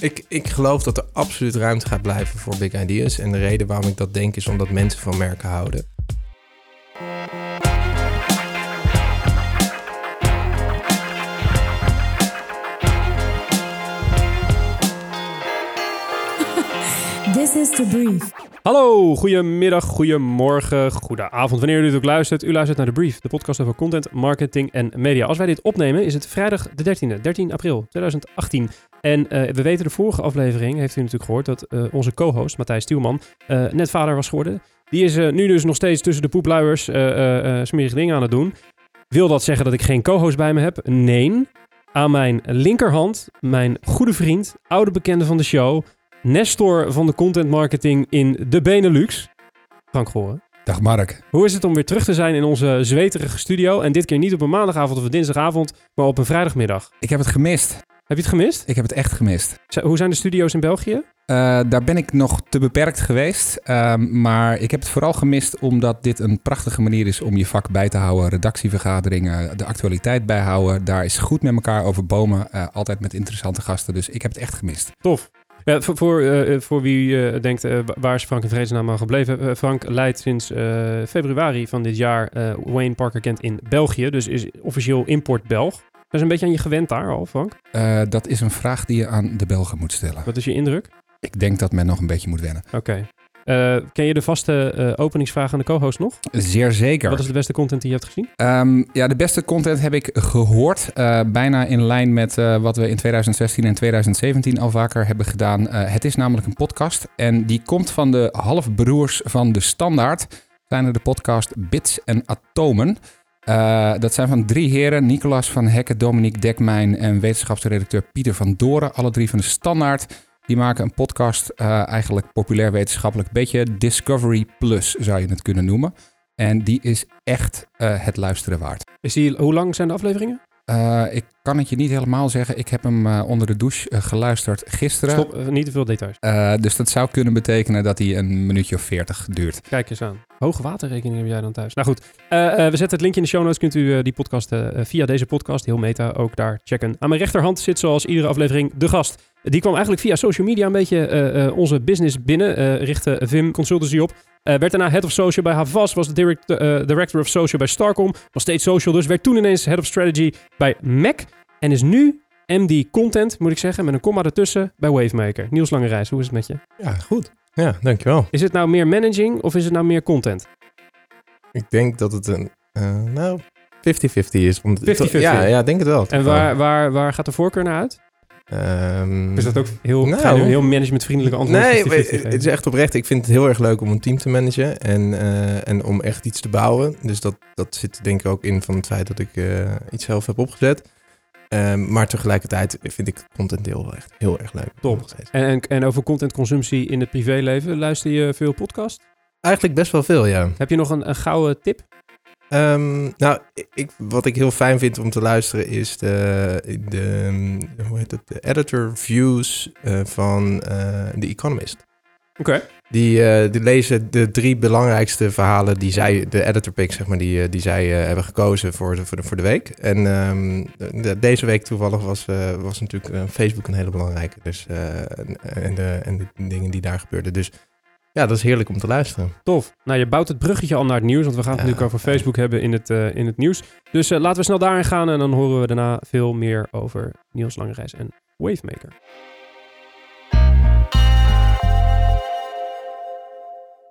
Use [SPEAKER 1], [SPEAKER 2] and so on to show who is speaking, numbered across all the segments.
[SPEAKER 1] Ik, ik geloof dat er absoluut ruimte gaat blijven voor big ideas. En de reden waarom ik dat denk is omdat mensen van merken houden.
[SPEAKER 2] This is the brief.
[SPEAKER 3] Hallo, goedemiddag, goedemorgen, goedenavond, wanneer u dit ook luistert. U luistert naar de Brief, de podcast over content, marketing en media. Als wij dit opnemen is het vrijdag de 13e, 13 april 2018. En eh, we weten de vorige aflevering, heeft u natuurlijk gehoord, dat eh, onze co-host Matthijs Stielman eh, net vader was geworden. Die is nu dus nog steeds tussen de poepluiers smerige dingen aan het doen. Wil dat zeggen dat ik geen co-host bij me heb? Nee. Aan mijn linkerhand, mijn goede vriend, oude bekende van de show, Nestor van de content marketing in de Benelux, Frank Goren.
[SPEAKER 4] Dag Mark.
[SPEAKER 3] Hoe is het om weer terug te zijn in onze zweterige studio? En dit keer niet op een maandagavond of een dinsdagavond, maar op een vrijdagmiddag.
[SPEAKER 4] Ik heb het gemist.
[SPEAKER 3] Heb je het gemist?
[SPEAKER 4] Ik heb het echt gemist.
[SPEAKER 3] Z- Hoe zijn de studio's in België?
[SPEAKER 4] Eh, daar ben ik nog te beperkt geweest. Ehm, maar ik heb het vooral gemist omdat dit een prachtige manier is om je vak bij te houden. Redactievergaderingen, de actualiteit bijhouden. Daar is goed met elkaar over bomen. eh, altijd met interessante gasten. Dus ik heb het echt gemist.
[SPEAKER 3] Tof. Ja, voor, voor, eh, voor wie eh, denkt, waar is Frank in vredesnaam aan gebleven? Frank leidt sinds februari van dit jaar Wayne Parker Kent in België. Dus is officieel import Belg. Dat is een beetje aan je gewend daar al, Frank.
[SPEAKER 4] Eh, dat is een vraag die je aan de Belgen moet stellen.
[SPEAKER 3] Wat is je indruk?
[SPEAKER 4] Ik denk dat men nog een beetje moet wennen.
[SPEAKER 3] Oké. Eh, ken je de vaste eh, openingsvraag aan de co-host nog?
[SPEAKER 4] Zeer zeker.
[SPEAKER 3] Wat is de beste content die je hebt gezien?
[SPEAKER 4] Ehm, ja, de beste content heb ik gehoord. eh, bijna in lijn met wat we in 2016 en 2017 al vaker hebben gedaan. Het is namelijk een podcast. En die komt van de halfbroers van de Standaard. Zijn er de podcast Bits en Atomen. Eh, dat zijn van drie heren. Nicolas van Hekken, Dominique Dekmijn en wetenschapsredacteur Pieter van Doren. Alle drie van de Standaard. Die maken een podcast, eh, eigenlijk populair wetenschappelijk. Beetje Discovery Plus zou je het kunnen noemen. En die is echt eh, het luisteren waard.
[SPEAKER 3] Is die, hoe lang zijn de afleveringen?
[SPEAKER 4] Eh, ik kan het je niet helemaal zeggen. Ik heb hem eh, onder de douche eh, geluisterd gisteren.
[SPEAKER 3] Stop, niet te veel details.
[SPEAKER 4] Dus dat zou kunnen betekenen dat hij een minuutje of veertig duurt.
[SPEAKER 3] Kijk eens aan. Hoge waterrekening heb jij dan thuis. Nou goed, we zetten het linkje in de show notes. Kunt u die podcast via deze podcast, heel meta, ook daar checken. Aan mijn rechterhand zit zoals iedere aflevering de gast. Die kwam eigenlijk via social media een beetje onze business binnen. richtte Vim Consultancy op. Eh, werd daarna Head of Social bij Havas. Was de direct, eh, Director of Social bij Starcom. Was steeds social dus. Werd toen ineens Head of Strategy bij Mac. En is nu MD Content, moet ik zeggen, met een komma ertussen bij Wavemaker. Niels Langerijs, hoe is het met je?
[SPEAKER 1] Ja, goed. Ja, dankjewel.
[SPEAKER 3] Is het nou meer managing of is het nou meer content?
[SPEAKER 1] Ik denk dat het een, eh, nou, 50-50 is. Om-
[SPEAKER 3] 50-50.
[SPEAKER 1] Ja, ja, denk het wel.
[SPEAKER 3] En waar, waar, waar gaat de voorkeur naar uit?
[SPEAKER 1] Ehm,
[SPEAKER 3] Is dat ook heel,
[SPEAKER 1] Nou.
[SPEAKER 3] ga je nu een heel managementvriendelijke antwoord?
[SPEAKER 1] Nee,
[SPEAKER 3] 50-50
[SPEAKER 1] maar
[SPEAKER 3] geven?
[SPEAKER 1] het is echt oprecht. Ik vind het heel erg leuk om een team te managen en, eh, en om echt iets te bouwen. Dus dat, dat zit denk ik ook in van het feit dat ik eh, iets zelf heb opgezet. Ehm, maar tegelijkertijd vind ik content deel echt heel erg leuk.
[SPEAKER 3] Top. En, en, en over contentconsumptie in het privéleven, luister je veel podcast?
[SPEAKER 1] Eigenlijk best wel veel, ja.
[SPEAKER 3] Heb je nog een, een gouden tip?
[SPEAKER 1] Ehm, nou, ik, wat ik heel fijn vind om te luisteren is de, de, hoe heet het, de editor views eh, van eh The Economist.
[SPEAKER 3] Oké.
[SPEAKER 1] Die, eh, die lezen de drie belangrijkste verhalen die zij, de editor picks, zeg maar, die, die zij hebben gekozen voor de, voor de, voor de week. En ehm, de- deze week toevallig was, was natuurlijk Facebook een hele belangrijke. Dus, en, en de, en de dingen die daar gebeurden. Dus ja, dat is heerlijk om te luisteren.
[SPEAKER 3] Tof. Nou, je bouwt het bruggetje al naar het nieuws, want we gaan het
[SPEAKER 1] Ja.
[SPEAKER 3] natuurlijk over Facebook hebben in het, eh, in het nieuws. Dus eh, laten we snel daarin gaan en dan horen we daarna veel meer over Niels Langerijs en Wavemaker.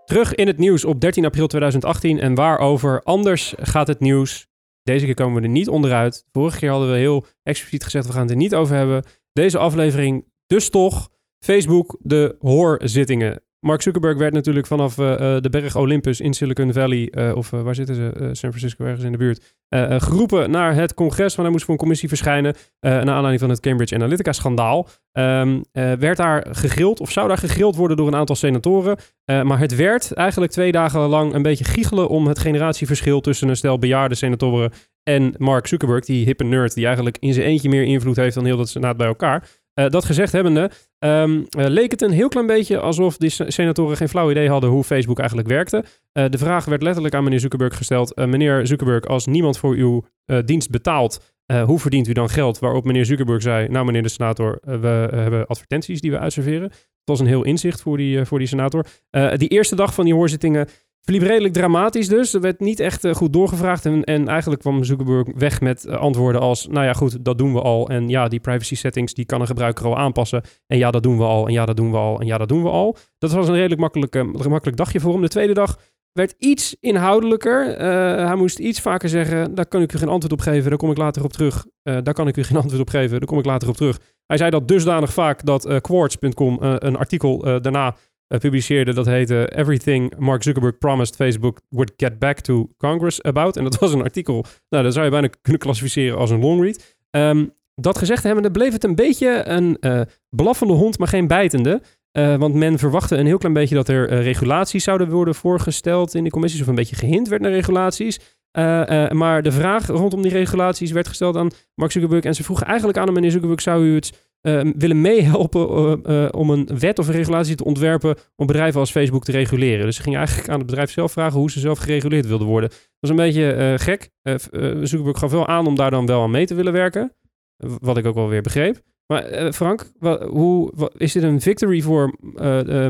[SPEAKER 3] Terug in het nieuws op 13 april 2018 en waarover anders gaat het nieuws. Deze keer komen we er niet onderuit. Vorige keer hadden we heel expliciet gezegd we gaan het er niet over hebben. Deze aflevering dus toch Facebook de hoorzittingen. Mark Zuckerberg werd natuurlijk vanaf eh, eh, de berg Olympus in Silicon Valley, eh, of waar zitten ze? San Francisco, ergens in de buurt, geroepen naar het congres. Want hij moest voor een commissie verschijnen. naar aanleiding van het Cambridge Analytica-schandaal. Ehm, eh, werd daar gegrild, of zou daar gegrild worden door een aantal senatoren. Maar het werd eigenlijk twee dagen lang een beetje giechelen om het generatieverschil tussen een stel bejaarde senatoren en Mark Zuckerberg, die hippe nerd, die eigenlijk in zijn eentje meer invloed heeft dan heel dat senaat bij elkaar. Eh, dat gezegd hebbende, eh, leek het een heel klein beetje alsof die se- senatoren geen flauw idee hadden hoe Facebook eigenlijk werkte. Eh, de vraag werd letterlijk aan meneer Zuckerberg gesteld. meneer Zuckerberg, als niemand voor uw dienst betaalt, hoe verdient u dan geld? Waarop meneer Zuckerberg zei, nou meneer de senator, we hebben advertenties die we uitserveren. Het was een heel inzicht voor die, voor die senator. Die eerste dag van die hoorzittingen verliep redelijk dramatisch dus. Er werd niet echt eh, goed doorgevraagd. En, en eigenlijk kwam Zuckerberg weg met eh, antwoorden als... nou ja, goed, dat doen we al. En ja, die privacy settings, die kan een gebruiker al aanpassen. En ja, dat doen we al. En ja, dat doen we al. En ja, dat doen we al. Dat was een redelijk makkelijk, eh, gemakkelijk dagje voor hem. De tweede dag werd iets inhoudelijker. Hij moest iets vaker zeggen... daar kan ik u geen antwoord op geven. Daar kom ik later op terug. Daar kan ik u geen antwoord op geven. Daar kom ik later op terug. Hij zei dat dusdanig vaak dat Quartz.com een artikel daarna eh, publiceerde. Dat heette Everything Mark Zuckerberg Promised Facebook Would Get Back to Congress About. En dat was een artikel, nou dat zou je bijna kunnen klassificeren als een longread. Ehm dat gezegd hebbende bleef het een beetje een eh, blaffende hond, maar geen bijtende. Eh, want men verwachtte een heel klein beetje dat er regulaties zouden worden voorgesteld in de commissies. Of een beetje gehint werd naar regulaties. Maar de vraag rondom die regulaties werd gesteld aan Mark Zuckerberg. En ze vroegen eigenlijk aan hem, meneer Zuckerberg, zou u het eh, willen meehelpen eh, eh, om een wet of een regulatie te ontwerpen om bedrijven als Facebook te reguleren? Dus ze gingen eigenlijk aan het bedrijf zelf vragen hoe ze zelf gereguleerd wilden worden. Dat was een beetje eh, gek. Zuckerberg gaf wel aan om daar dan wel aan mee te willen werken. Wat ik ook wel weer begreep. Maar Frank, hoe, is dit een victory voor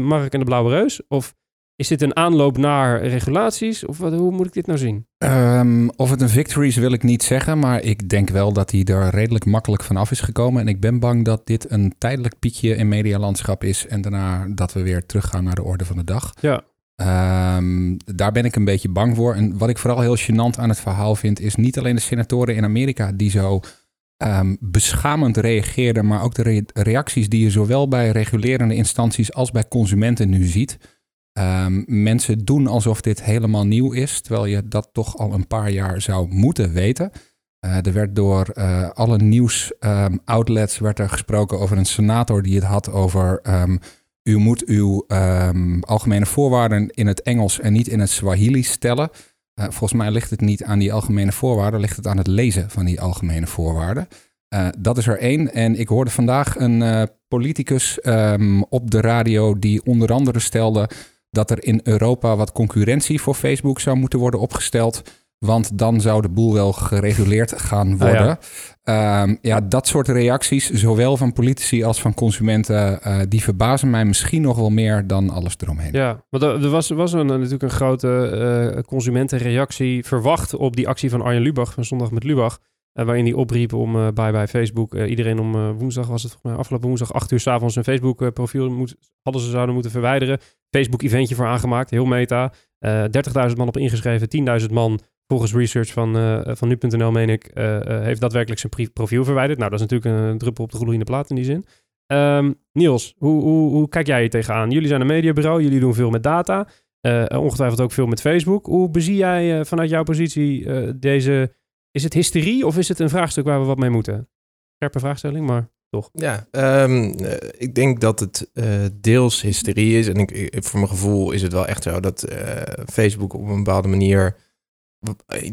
[SPEAKER 3] Mark en de Blauwe Reus? Of is dit een aanloop naar regulaties? Of wat, hoe moet ik dit nou zien?
[SPEAKER 4] Ehm, of het een victory is, wil ik niet zeggen. Maar ik denk wel dat hij er redelijk makkelijk vanaf is gekomen. En ik ben bang dat dit een tijdelijk piekje in medialandschap is. En daarna dat we weer teruggaan naar de orde van de dag.
[SPEAKER 3] Ja.
[SPEAKER 4] Ehm, daar ben ik een beetje bang voor. En wat ik vooral heel gênant aan het verhaal vind, is niet alleen de senatoren in Amerika die zo ehm, beschamend reageerden, maar ook de re- reacties die je zowel bij regulerende instanties als bij consumenten nu ziet. Ehm, mensen doen alsof dit helemaal nieuw is, terwijl je dat toch al een paar jaar zou moeten weten. Eh, er werd door eh, alle nieuws-outlets werd er gesproken over een senator die het had over ehm, u moet uw ehm, algemene voorwaarden in het Engels en niet in het Swahili stellen. Eh, volgens mij ligt het niet aan die algemene voorwaarden, ligt het aan het lezen van die algemene voorwaarden. Dat is er één. En ik hoorde vandaag een politicus ehm, op de radio die onder andere stelde dat er in Europa wat concurrentie voor Facebook zou moeten worden opgesteld. Want dan zou de boel wel gereguleerd gaan worden.
[SPEAKER 3] Ah, ja.
[SPEAKER 4] Ehm, ja, dat soort reacties, zowel van politici als van consumenten, eh, die verbazen mij misschien nog wel meer dan alles eromheen.
[SPEAKER 3] Ja, want er er was, was een, natuurlijk een grote eh, consumentenreactie verwacht op die actie van Arjen Lubach van Zondag met Lubach. Eh, waarin hij opriep om eh bye bye Facebook. eh, iedereen om eh, woensdag was het afgelopen woensdag 8 uur s'avonds zijn Facebook profiel moet, hadden ze zouden moeten verwijderen. Facebook eventje voor aangemaakt, heel meta. Eh 30.000 man op ingeschreven, 10.000 man volgens research van, van nu.nl meen ik, heeft daadwerkelijk zijn profiel verwijderd. Nou, dat is natuurlijk een druppel op de gloeiende plaat in die zin. Ehm, Niels, hoe, hoe, hoe kijk jij hier tegenaan? Jullie zijn een mediabureau, jullie doen veel met data. ongetwijfeld ook veel met Facebook. Hoe bezie jij vanuit jouw positie deze... Is het hysterie of is het een vraagstuk waar we wat mee moeten? Scherpe vraagstelling, maar toch.
[SPEAKER 1] Ja, ehm, eh, ik denk dat het eh, deels hysterie is. En ik, voor mijn gevoel is het wel echt zo dat eh, Facebook op een bepaalde manier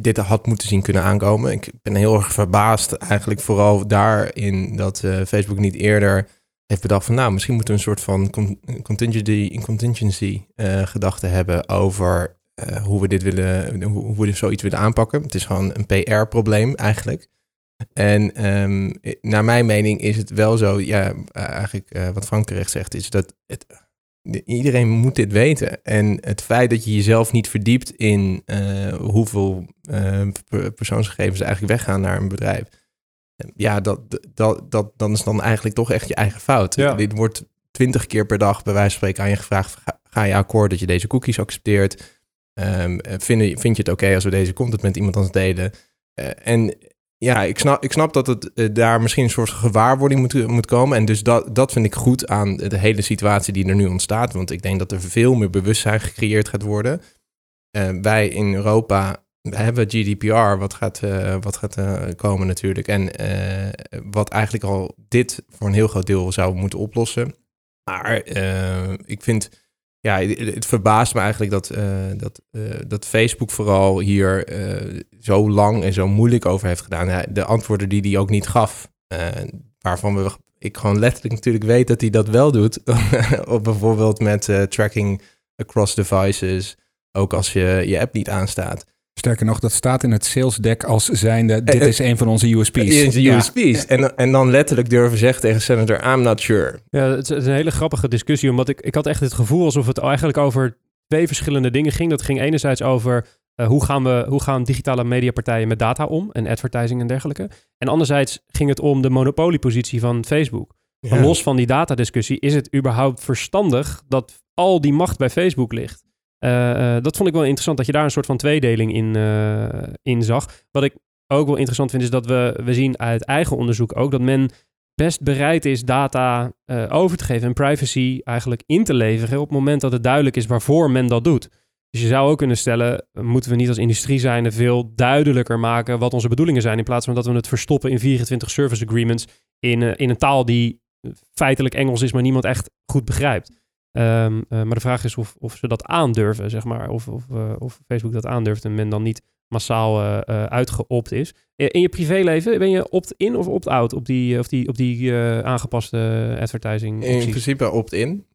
[SPEAKER 1] dit had moeten zien kunnen aankomen. Ik ben heel erg verbaasd eigenlijk vooral daarin dat Facebook niet eerder heeft bedacht van nou, misschien moeten we een soort van con- contingency, contingency gedachte hebben over eh, hoe we dit willen, hoe, hoe we zoiets willen aanpakken. Het is gewoon een PR-probleem eigenlijk. En ehm, naar mijn mening is het wel zo, ja, eigenlijk eh, wat Frank terecht zegt, is dat het, de- iedereen moet dit weten. En het feit dat je jezelf niet verdiept in eh, hoeveel per- persoonsgegevens er eigenlijk weggaan naar een bedrijf, ja, dat, dat, dat, dan is dan eigenlijk toch echt je eigen fout.
[SPEAKER 3] Ja.
[SPEAKER 1] Dit wordt twintig keer per dag bij wijze van spreken aan je gevraagd, ga, ga je akkoord dat je deze cookies accepteert? Ehm, eh, vind, vind je het oké als we deze content met iemand anders delen? Eh, en ja, ik snap, ik snap dat het eh, daar misschien een soort gewaarwording moet, moet komen. En dus dat, dat vind ik goed aan de hele situatie die er nu ontstaat. Want ik denk dat er veel meer bewustzijn gecreëerd gaat worden. Eh, wij in Europa hebben GDPR, wat gaat, wat gaat komen natuurlijk. En wat eigenlijk al dit voor een heel groot deel zou moeten oplossen. Maar ik vind ja, het, verbaast me eigenlijk dat, eh, dat, eh, dat Facebook vooral hier eh, zo lang en zo moeilijk over heeft gedaan. De antwoorden die hij ook niet gaf, waarvan we, ik gewoon letterlijk natuurlijk weet dat hij dat wel doet. Bijvoorbeeld met tracking across devices, ook als je je app niet aanstaat.
[SPEAKER 4] Sterker nog, dat staat in het sales deck als zijnde, dit
[SPEAKER 1] Eh,
[SPEAKER 4] is een van onze USP's.
[SPEAKER 1] In de
[SPEAKER 4] Ja.
[SPEAKER 1] USP's. En, en dan letterlijk durven zeggen tegen senator, I'm not sure.
[SPEAKER 3] Ja, het is, is een hele grappige discussie, omdat ik, ik had echt het gevoel alsof het eigenlijk over twee verschillende dingen ging. Dat ging enerzijds over eh, hoe, gaan we, hoe gaan digitale mediapartijen met data om en advertising en dergelijke. En anderzijds ging het om de monopoliepositie van Facebook.
[SPEAKER 1] Ja.
[SPEAKER 3] los van die datadiscussie, is het überhaupt verstandig dat al die macht bij Facebook ligt? Eh, eh, dat vond ik wel interessant, dat je daar een soort van tweedeling in, eh, in zag. Wat ik ook wel interessant vind, is dat we, we zien uit eigen onderzoek ook dat men best bereid is data over te geven en privacy eigenlijk in te leveren op het moment dat het duidelijk is waarvoor men dat doet. Dus je zou ook kunnen stellen, moeten we niet als industrie zijnde veel duidelijker maken wat onze bedoelingen zijn, in plaats van dat we het verstoppen in 24 service agreements in, in een taal die feitelijk Engels is, maar niemand echt goed begrijpt. Ehm, eh, maar de vraag is of, of ze dat aandurven, zeg maar. Of, of, eh, of Facebook dat aandurft en men dan niet massaal eh, uitgeopt is. In je privéleven ben je opt-in of opt-out op die, of die, op die aangepaste advertising
[SPEAKER 1] In principe opt-in.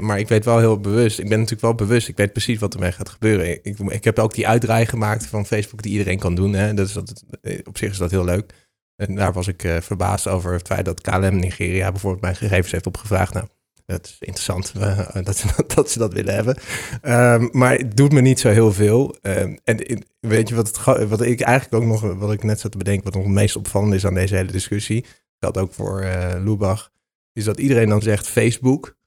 [SPEAKER 1] Maar ik weet wel heel bewust, ik ben natuurlijk wel bewust, ik weet precies wat ermee gaat gebeuren. Ik, ik heb ook die uitdraai gemaakt van Facebook die iedereen kan doen. Hè. Dat is dat, op zich is dat heel leuk. En daar was ik verbaasd over het feit dat KLM Nigeria bijvoorbeeld mijn gegevens heeft opgevraagd. Nou, dat is interessant eh, dat, ze, dat ze dat willen hebben. Ehm, maar het doet me niet zo heel veel. Ehm, en weet je wat, het, wat ik eigenlijk ook nog, wat ik net zat te bedenken, wat nog het meest opvallend is aan deze hele discussie, geldt ook voor eh Lubach, is dat iedereen dan zegt Facebook.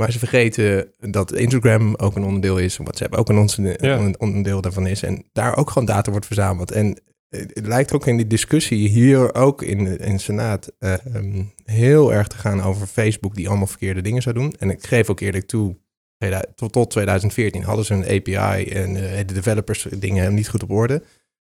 [SPEAKER 1] Maar ze vergeten dat Instagram ook een onderdeel is. En WhatsApp ook een
[SPEAKER 3] Ja.
[SPEAKER 1] een onderdeel daarvan is. En daar ook gewoon data wordt verzameld. En het lijkt ook in die discussie hier ook in de, in de Senaat eh, ehm, heel erg te gaan over Facebook die allemaal verkeerde dingen zou doen. En ik geef ook eerlijk toe, 2000 tot, tot 2014 hadden ze een API en eh, de developers dingen niet goed op orde.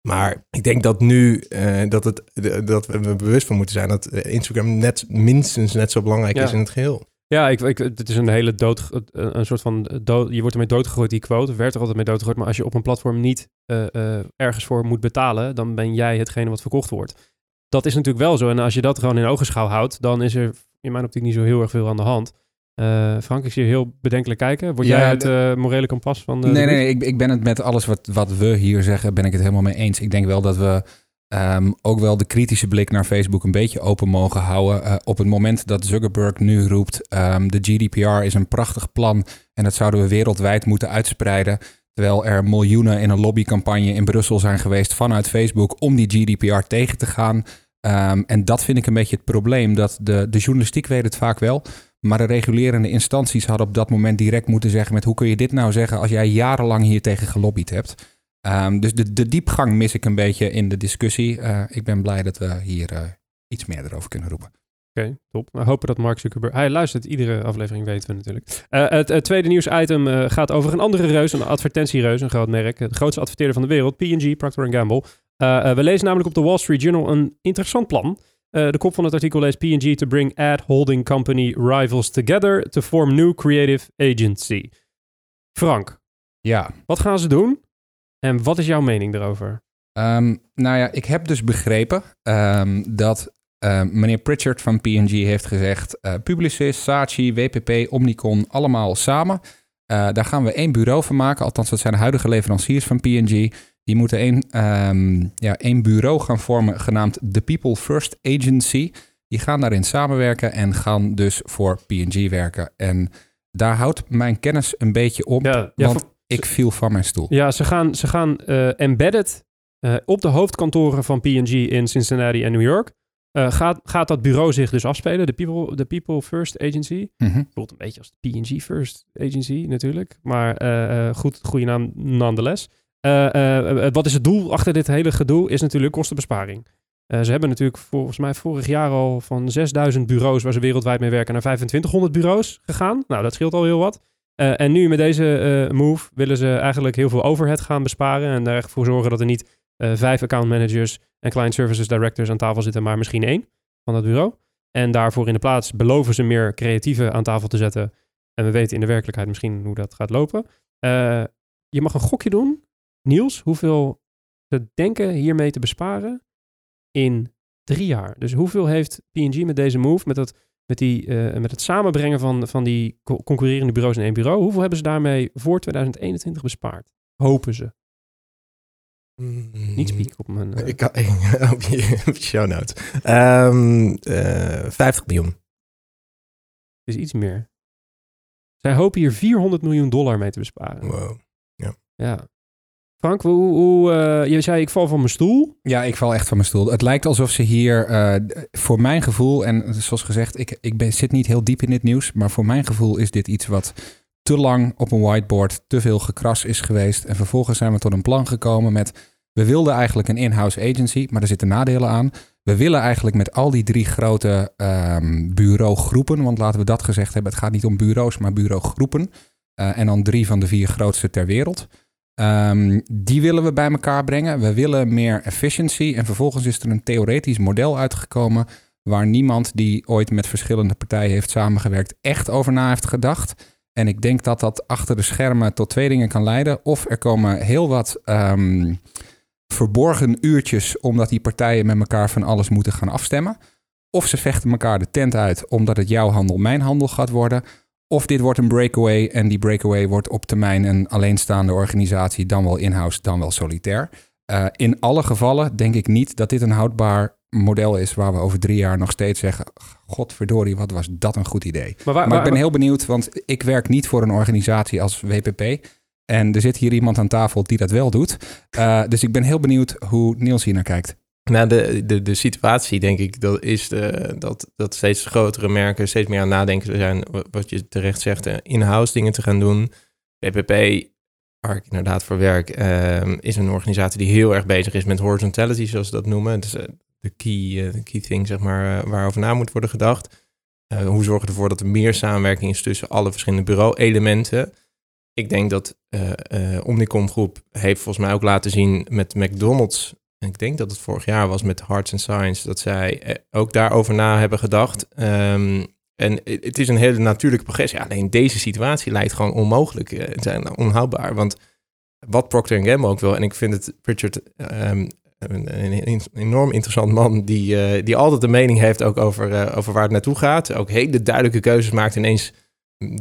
[SPEAKER 1] Maar ik denk dat nu eh, dat, het, dat we er bewust van moeten zijn dat Instagram net minstens net zo belangrijk
[SPEAKER 3] Ja.
[SPEAKER 1] is in het geheel.
[SPEAKER 3] Ja, ik, ik, het is een hele dood, een soort van dood, je wordt ermee doodgegooid, die quote, werd er altijd mee doodgegooid, maar als je op een platform niet eh, eh, ergens voor moet betalen, dan ben jij hetgene wat verkocht wordt. Dat is natuurlijk wel zo en als je dat gewoon in ogenschouw houdt, dan is er in mijn optiek niet zo heel erg veel aan de hand. Eh, Frank, ik zie je heel bedenkelijk kijken. Word
[SPEAKER 4] Ja,
[SPEAKER 3] jij het morele kompas van de...
[SPEAKER 4] Nee,
[SPEAKER 3] de
[SPEAKER 4] nee, nee. Ik, ik ben het met alles wat, wat we hier zeggen, ben ik het helemaal mee eens. Ik denk wel dat we ehm, ook wel de kritische blik naar Facebook een beetje open mogen houden. Eh, op het moment dat Zuckerberg nu roept, ehm, de GDPR is een prachtig plan en dat zouden we wereldwijd moeten uitspreiden. Terwijl er miljoenen in een lobbycampagne in Brussel zijn geweest vanuit Facebook om die GDPR tegen te gaan. Ehm, en dat vind ik een beetje het probleem. Dat de, de journalistiek weet het vaak wel. Maar de regulerende instanties hadden op dat moment direct moeten zeggen met hoe kun je dit nou zeggen als jij jarenlang hier tegen gelobbyd hebt. Ehm, dus de, de diepgang mis ik een beetje in de discussie. Eh, ik ben blij dat we hier eh, iets meer erover kunnen roepen.
[SPEAKER 3] Oké, top. We hopen dat Mark Zuckerberg... Hij luistert, iedere aflevering weten we natuurlijk. Eh, het, het tweede nieuwsitem gaat over een andere reus, een advertentiereus, een groot merk. De grootste adverteerder van de wereld, P&G, Procter Gamble. We lezen namelijk op de Wall Street Journal een interessant plan. De kop van het artikel leest P&G to bring ad holding company rivals together to form new creative agency. Frank,
[SPEAKER 4] Ja,
[SPEAKER 3] wat gaan ze doen? En wat is jouw mening daarover?
[SPEAKER 4] Ehm, nou ja, ik heb dus begrepen ehm, dat ehm, meneer Pritchard van P&G heeft gezegd... eh, Publicis, Saatchi, WPP, Omnicom, allemaal samen. Eh, daar gaan we één bureau van maken. Althans, dat zijn de huidige leveranciers van P&G. Die moeten één, ja, één bureau gaan vormen genaamd The People First Agency. Die gaan daarin samenwerken en gaan dus voor P&G werken. En daar houdt mijn kennis een beetje op,
[SPEAKER 3] Ja, ja,
[SPEAKER 4] want
[SPEAKER 3] voor-
[SPEAKER 4] ik viel van mijn stoel.
[SPEAKER 3] Ja, ze gaan, ze gaan eh, embedded eh, op de hoofdkantoren van P&G in Cincinnati en New York. eh, gaat, gaat dat bureau zich dus afspelen, de People, de People First Agency. Voelt een beetje als de P&G First Agency natuurlijk. Maar goed, goede naam nonetheless. Wat is het doel achter dit hele gedoe? Is natuurlijk kostenbesparing. Ze hebben natuurlijk volgens mij vorig jaar al van 6000 bureaus waar ze wereldwijd mee werken naar 2500 bureaus gegaan. Nou, dat scheelt al heel wat. Eh, en nu met deze eh, move willen ze eigenlijk heel veel overhead gaan besparen. En er echt voor zorgen dat er niet eh, vijf account managers en client services directors aan tafel zitten, maar misschien één van dat bureau. En daarvoor in de plaats beloven ze meer creatieven aan tafel te zetten. En we weten in de werkelijkheid misschien hoe dat gaat lopen. Je mag een gokje doen, Niels, hoeveel ze denken hiermee te besparen in drie jaar. Dus hoeveel heeft P&G met deze move, met, dat, met, die, eh, met het samenbrengen van, van die co- concurrerende bureaus in één bureau, hoeveel hebben ze daarmee voor 2021 bespaard? Hopen ze. Niet spieken op mijn... eh,
[SPEAKER 1] Ik kan op je, op je show notes. Ehm, eh, 50 miljoen.
[SPEAKER 3] Is iets meer. Zij hopen hier 400 miljoen dollar mee te besparen.
[SPEAKER 1] Wow.
[SPEAKER 3] Ja. Frank, hoe, eh, je zei ik val van mijn stoel.
[SPEAKER 4] Ja, ik val echt van mijn stoel. Het lijkt alsof ze hier, eh, voor mijn gevoel, en zoals gezegd, ik, ik ben, zit niet heel diep in dit nieuws, maar voor mijn gevoel is dit iets wat te lang op een whiteboard, te veel gekras is geweest. En vervolgens zijn we tot een plan gekomen met, we wilden eigenlijk een in-house agency, maar er zitten nadelen aan. We willen eigenlijk met al die drie grote ehm, bureaugroepen, want laten we dat gezegd hebben, het gaat niet om bureaus, maar bureaugroepen. Eh, en dan drie van de vier grootste ter wereld. Ehm, die willen we bij elkaar brengen. We willen meer efficiency. En vervolgens is er een theoretisch model uitgekomen. waar niemand die ooit met verschillende partijen heeft samengewerkt. echt over na heeft gedacht. En ik denk dat dat achter de schermen tot twee dingen kan leiden. Of er komen heel wat ehm, verborgen uurtjes. omdat die partijen met elkaar van alles moeten gaan afstemmen. Of ze vechten elkaar de tent uit omdat het jouw handel mijn handel gaat worden. Of dit wordt een breakaway en die breakaway wordt op termijn een alleenstaande organisatie, dan wel in-house, dan wel solitair. Uh, in alle gevallen denk ik niet dat dit een houdbaar model is waar we over drie jaar nog steeds zeggen: Godverdorie, wat was dat een goed idee.
[SPEAKER 3] Maar, waar,
[SPEAKER 4] Maar ik ben
[SPEAKER 3] waar-
[SPEAKER 4] heel benieuwd, want ik werk niet voor een organisatie als WPP. En er zit hier iemand aan tafel die dat wel doet. Uh, dus ik ben heel benieuwd hoe Niels hier naar kijkt.
[SPEAKER 1] Nou, de, de, de situatie, denk ik, dat is dat, dat steeds grotere merken steeds meer aan nadenken zijn, wat- je terecht zegt, eh, in-house dingen te gaan doen. PPP, waar ik inderdaad voor werk, ehm, is een organisatie die heel erg bezig is met horizontality, zoals ze dat noemen. Dus de key, eh, key thing, zeg maar, waarover na moet worden gedacht. Hoe zorgen we ervoor dat er meer samenwerking is tussen alle verschillende bureau-elementen? Ik denk dat Omnicom Groep heeft volgens mij ook laten zien met McDonald's ik denk dat het vorig jaar was met Hearts and Science, dat zij eh, ook daarover na hebben gedacht. Ehm, en het is een hele natuurlijke progressie. Alleen deze situatie lijkt gewoon onmogelijk, eh, te zijn onhoudbaar. Want wat Procter Gamble ook wil, en ik vind het Richard ehm, een, enorm interessant man, die, eh, die altijd een mening heeft ook over, eh, over waar het naartoe gaat. Ook hele duidelijke keuzes maakt, ineens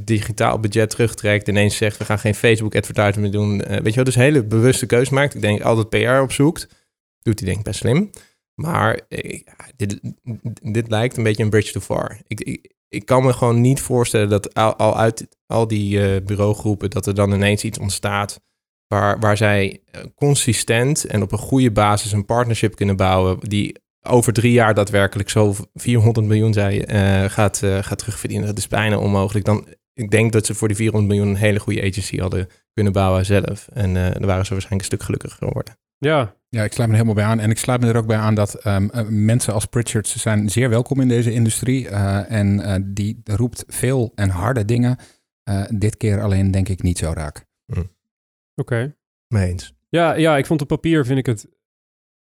[SPEAKER 1] digitaal budget terugtrekt, ineens zegt we gaan geen Facebook advertisement meer doen. Eh, weet je wel, dus hele bewuste keuzes maakt. Ik denk altijd PR opzoekt. Doet hij denk ik best slim. Maar eh, dit, dit lijkt een beetje een bridge too far. Ik, ik, kan me gewoon niet voorstellen dat al, uit al die eh, bureaugroepen... dat er dan ineens iets ontstaat... waar, waar zij eh, consistent en op een goede basis een partnership kunnen bouwen... die over drie jaar daadwerkelijk zo 400 miljoen eh, gaat, gaat terugverdienen. Dat is bijna onmogelijk. Dan, ik denk dat ze voor die 400 miljoen een hele goede agency hadden kunnen bouwen zelf. En dan waren ze waarschijnlijk een stuk gelukkiger geworden.
[SPEAKER 3] Ja,
[SPEAKER 4] Ja, ik sluit me er helemaal bij aan. En ik sluit me er ook bij aan dat ehm, eh, mensen als Pritchard ze zijn zeer welkom in deze industrie. Eh, en eh, die roept veel en harde dingen. Eh, dit keer alleen denk ik niet zo raak.
[SPEAKER 3] oké.
[SPEAKER 1] Mee eens.
[SPEAKER 3] Ja, ja, ik vond op papier vind ik het...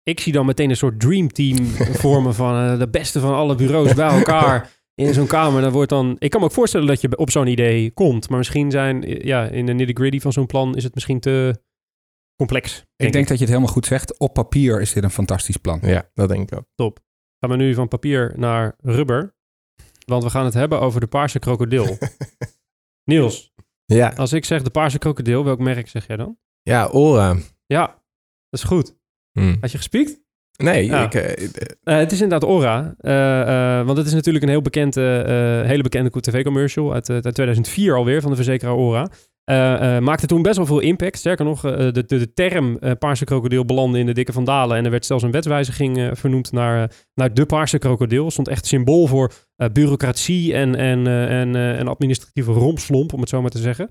[SPEAKER 3] Ik zie dan meteen een soort dreamteam vormen van de beste van alle bureaus bij elkaar in zo'n kamer. Dan wordt dan... Ik kan me ook voorstellen dat je op zo'n idee komt. Maar misschien zijn, ja, in de nitty-gritty van zo'n plan is het misschien te complex.
[SPEAKER 4] ik denk dat je het helemaal goed zegt. Op papier is dit een fantastisch plan.
[SPEAKER 1] Ja, dat denk ik ook.
[SPEAKER 3] Gaan we nu van papier naar rubber. Want we gaan het hebben over de paarse krokodil. Niels,
[SPEAKER 1] Ja,
[SPEAKER 3] als ik zeg de paarse krokodil, welk merk zeg jij dan?
[SPEAKER 1] ja Ora.
[SPEAKER 3] Ja, dat is goed.
[SPEAKER 1] Hm.
[SPEAKER 3] Had je gespiekt?
[SPEAKER 1] Nee,
[SPEAKER 3] Ja.
[SPEAKER 1] ik, eh, eh,
[SPEAKER 3] Eh, het is inderdaad. Eh, eh, want het is natuurlijk een heel bekende, eh, hele bekende tv-commercial uit, eh, uit 2004 alweer van de verzekeraar Aura. Eh, eh, maakte toen best wel veel impact. Sterker nog, eh, de, de, de term paarse krokodil belandde in de dikke vandalen. En er werd zelfs een wetswijziging vernoemd naar, naar de paarse krokodil. Stond echt symbool voor bureaucratie en, en, en, administratieve rompslomp, om het zo maar te zeggen.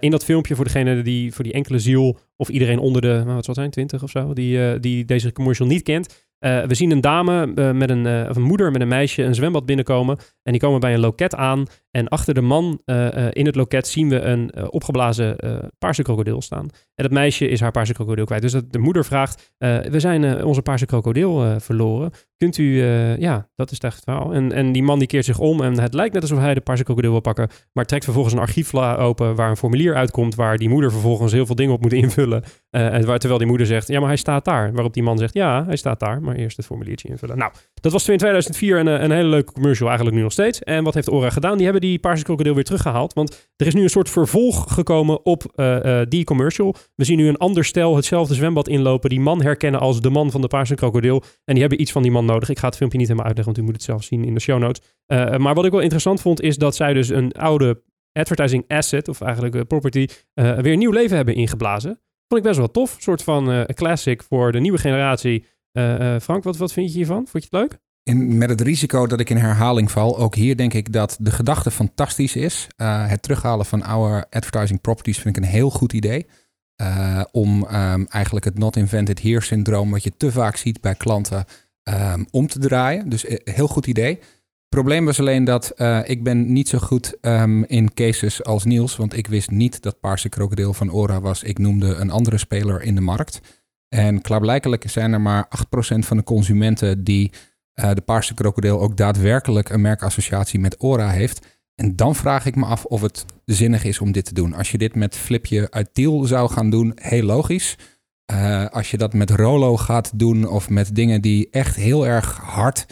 [SPEAKER 3] In dat filmpje, voor degene die, voor die enkele ziel, of iedereen onder de, nou, wat zal zijn, 20 of zo, die, die deze commercial niet kent. We zien een dame met een, of een moeder met een meisje een zwembad binnenkomen. En die komen bij een loket aan. En achter de man eh, eh, in het loket zien we een eh, opgeblazen paarse krokodil staan. En dat meisje is haar paarse krokodil kwijt. Dus dat de moeder vraagt, we zijn onze paarse krokodil verloren. Kunt u, ja, dat is echt het verhaal. En, en die man die keert zich om en het lijkt net alsof hij de paarse krokodil wil pakken. Maar trekt vervolgens een archiefla open waar een formulier uitkomt. Waar die moeder vervolgens heel veel dingen op moet invullen. En waar, terwijl die moeder zegt, ja, maar hij staat daar. Waarop die man zegt, ja, hij staat daar. Maar eerst het formuliertje invullen. Nou, dat was in 2004 een, een hele leuke commercial. Eigenlijk nu nog steeds. En wat heeft Ora gedaan? Die hebben die paarse krokodil weer teruggehaald. Want er is nu een soort vervolg gekomen op eh, eh, die commercial. We zien nu een ander stel hetzelfde zwembad inlopen. Die man herkennen als de man van de paarse krokodil. En die hebben iets van die man nodig. Ik ga het filmpje niet helemaal uitleggen, want u moet het zelf zien in de show notes. Eh, maar wat ik wel interessant vond, is dat zij dus een oude advertising asset, of eigenlijk property, weer nieuw leven hebben ingeblazen. Vond ik best wel tof. Een soort van classic voor de nieuwe generatie. Frank, wat, wat vind je hiervan? Vond je het leuk?
[SPEAKER 4] Met het risico dat ik in herhaling val, ook hier denk ik dat de gedachte fantastisch is. Eh, het terughalen van oude advertising properties vind ik een heel goed idee. Eh, om ehm, eigenlijk het not invented here syndroom, wat je te vaak ziet bij klanten, ehm, om te draaien. Dus eh, heel goed idee. Probleem was alleen dat ik ben niet zo goed ehm, in cases als Niels, want ik wist niet dat Paarse Krokodil van Ora was. Ik noemde een andere speler in de markt. En klaarblijkelijk zijn er maar 8% van de consumenten die eh, de Paarse Krokodil ook daadwerkelijk een merkassociatie met Ora heeft. En dan vraag ik me af of het zinnig is om dit te doen. Als je dit met Flipje uit Tiel zou gaan doen, heel logisch. Eh, als je dat met Rolo gaat doen of met dingen die echt heel erg hard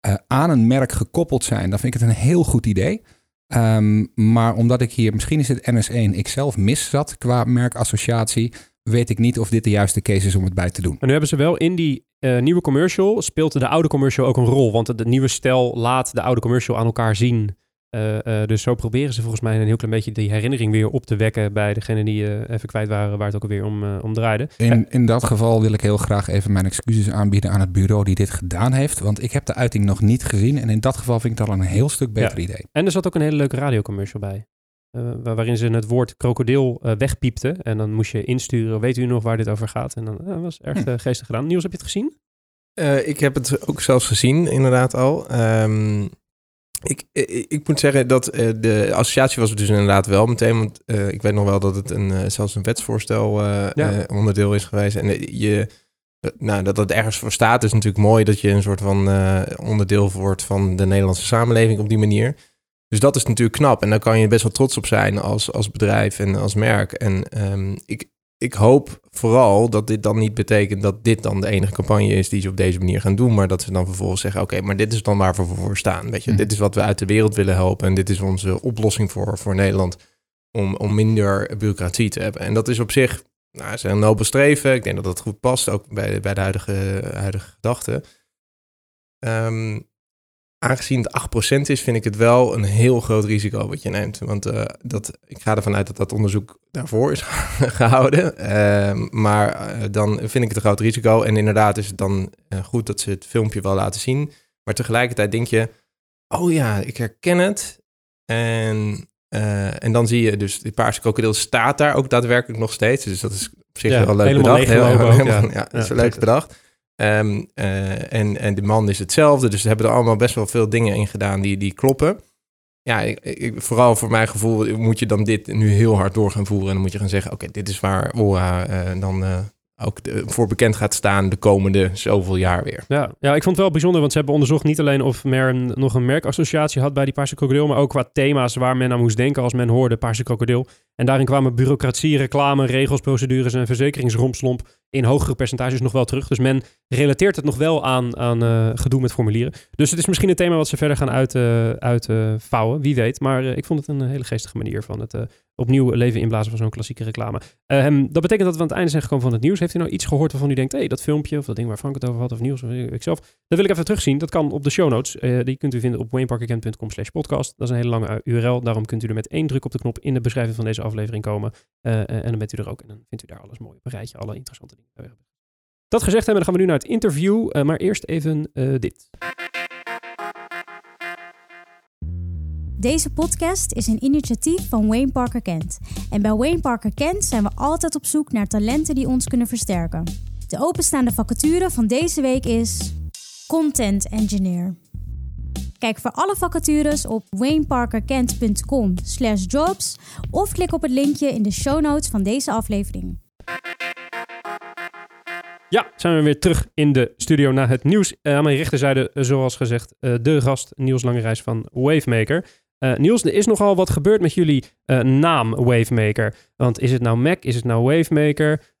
[SPEAKER 4] eh, aan een merk gekoppeld zijn, dan vind ik het een heel goed idee. Ehm, maar omdat ik hier, misschien is het NS1, ik zelf mis zat qua merkassociatie, weet ik niet of dit de juiste case is om het bij te doen.
[SPEAKER 3] Maar nu hebben ze wel in die eh, nieuwe commercial, speelt de oude commercial ook een rol. Want de, nieuwe stijl laat de oude commercial aan elkaar zien. Eh, eh, dus zo proberen ze volgens mij een heel klein beetje die herinnering weer op te wekken bij degene die even kwijt waren waar het ook alweer om, om draaide.
[SPEAKER 4] In, in dat geval wil ik heel graag even mijn excuses aanbieden aan het bureau die dit gedaan heeft. Want ik heb de uiting nog niet gezien. En in dat geval vind ik dat al een heel stuk beter idee.
[SPEAKER 3] En er zat ook een hele leuke radiocommercial bij. Eh, waar- waarin ze het woord krokodil eh, wegpiepten. En dan moest je insturen, weet u nog waar dit over gaat? En dan eh, was echt eh, geestig gedaan. Niels, heb je het gezien?
[SPEAKER 1] Ik heb het ook zelfs gezien, inderdaad al. Ehm, ik, ik, ik moet zeggen dat de associatie was dus inderdaad wel meteen. Want ik weet nog wel dat het een, zelfs een wetsvoorstel
[SPEAKER 3] Ja.
[SPEAKER 1] onderdeel is geweest. En je, nou, dat dat ergens voor staat is natuurlijk mooi. Dat je een soort van onderdeel wordt van de Nederlandse samenleving op die manier. Dus dat is natuurlijk knap. En daar kan je best wel trots op zijn als, als bedrijf en als merk. En ehm, ik, ik hoop vooral dat dit dan niet betekent dat dit dan de enige campagne is die ze op deze manier gaan doen. Maar dat ze dan vervolgens zeggen: Oké, maar dit is dan waar we voor staan. Weet je,
[SPEAKER 4] Mhm.
[SPEAKER 1] dit is wat we uit de wereld willen helpen. En dit is onze oplossing voor, voor Nederland. Om, om minder bureaucratie te hebben. En dat is op zich nou, is een nobel streven. Ik denk dat dat goed past, ook bij, bij de huidige, huidige gedachte. Ehm, aangezien het 8% is, vind ik het wel een heel groot risico wat je neemt. Want eh, dat, ik ga ervan uit dat dat onderzoek daarvoor is gehouden. Ehm, maar eh, dan vind ik het een groot risico. En inderdaad is het dan eh, goed dat ze het filmpje wel laten zien. Maar tegelijkertijd denk je, oh ja, ik herken het. En, en dan zie je dus, die paarse krokodil staat daar ook daadwerkelijk nog steeds. Dus dat is op zich
[SPEAKER 3] Ja,
[SPEAKER 1] wel leuk bedacht.
[SPEAKER 3] ook,
[SPEAKER 1] helemaal-
[SPEAKER 3] ja.
[SPEAKER 1] ja, dat is wel leuk bedacht. Ehm, eh, en, en de man is hetzelfde. Dus ze hebben er allemaal best wel veel dingen in gedaan die, die kloppen. Ja, ik, vooral voor mijn gevoel moet je dan dit nu heel hard door gaan voeren. En dan moet je gaan zeggen, oké, dit is waar Ora eh, dan eh, ook voor bekend gaat staan de komende zoveel jaar weer.
[SPEAKER 3] Ja. ja, ik vond het wel bijzonder, want ze hebben onderzocht niet alleen of men nog een merkassociatie had bij die Paarse Krokodil, maar ook qua thema's waar men aan moest denken als men hoorde Paarse Krokodil. En daarin kwamen bureaucratie, reclame, regels, procedures en verzekeringsrompslomp in hogere percentages nog wel terug. Dus men relateert het nog wel aan, aan eh, gedoe met formulieren. Dus het is misschien een thema wat ze verder gaan uitvouwen, uit, eh, wie weet. Maar eh, ik vond het een hele geestige manier van het eh, opnieuw leven inblazen van zo'n klassieke reclame. Dat betekent dat we aan het einde zijn gekomen van het nieuws. Heeft u nou iets gehoord waarvan u denkt, hé, hey, dat filmpje of dat ding waar Frank het over had of nieuws of ikzelf, dat wil ik even terugzien. Dat kan op de show notes. Eh, die kunt u vinden op wayneparkerkent.com slash podcast. Dat is een hele lange eh, URL. Daarom kunt u er met één druk op de knop in de beschrijving van deze aflevering komen. Eh, eh, en dan bent u er ook. En dan vindt u daar alles mooi op een rijtje, alle interessante dingen. Dat gezegd hebben, dan gaan we nu naar het interview. Eh, maar eerst even dit.
[SPEAKER 2] Deze podcast is een initiatief van Wayne Parker Kent. En bij Wayne Parker Kent zijn we altijd op zoek naar talenten die ons kunnen versterken. De openstaande vacature van deze week is Content Engineer. Kijk voor alle vacatures op wayneparkerkent.com slash jobs of klik op het linkje in de show notes van deze aflevering.
[SPEAKER 3] Ja, zijn we weer terug in de studio na het nieuws. Eh, aan mijn rechterzijde, eh, zoals gezegd, eh, de gast Niels Langerijs van Wavemaker. Niels, er is nogal wat gebeurd met jullie naam Wavemaker. Want is het nou Mac, is het nou Wavemaker?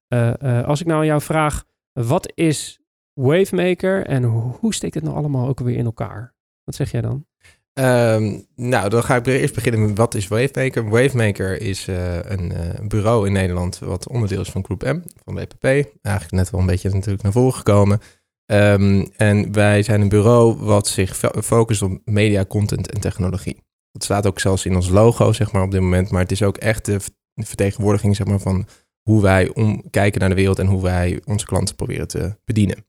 [SPEAKER 3] Als ik nou aan jou vraag, wat is Wavemaker en hoe steekt het nou allemaal ook weer in elkaar? Wat zeg jij dan?
[SPEAKER 1] Ehm, nou, dan ga ik eerst beginnen met wat is Wavemaker. Wavemaker is uh, een uh, bureau in Nederland wat onderdeel is van Groep M, van WPP. Eigenlijk net wel een beetje natuurlijk naar voren gekomen. Um, en wij zijn een bureau wat zich focust op media, content en technologie. Dat staat ook zelfs in ons logo, zeg maar, op dit moment. Maar het is ook echt de vertegenwoordiging, zeg maar, van hoe wij om, kijken naar de wereld en hoe wij onze klanten proberen te bedienen.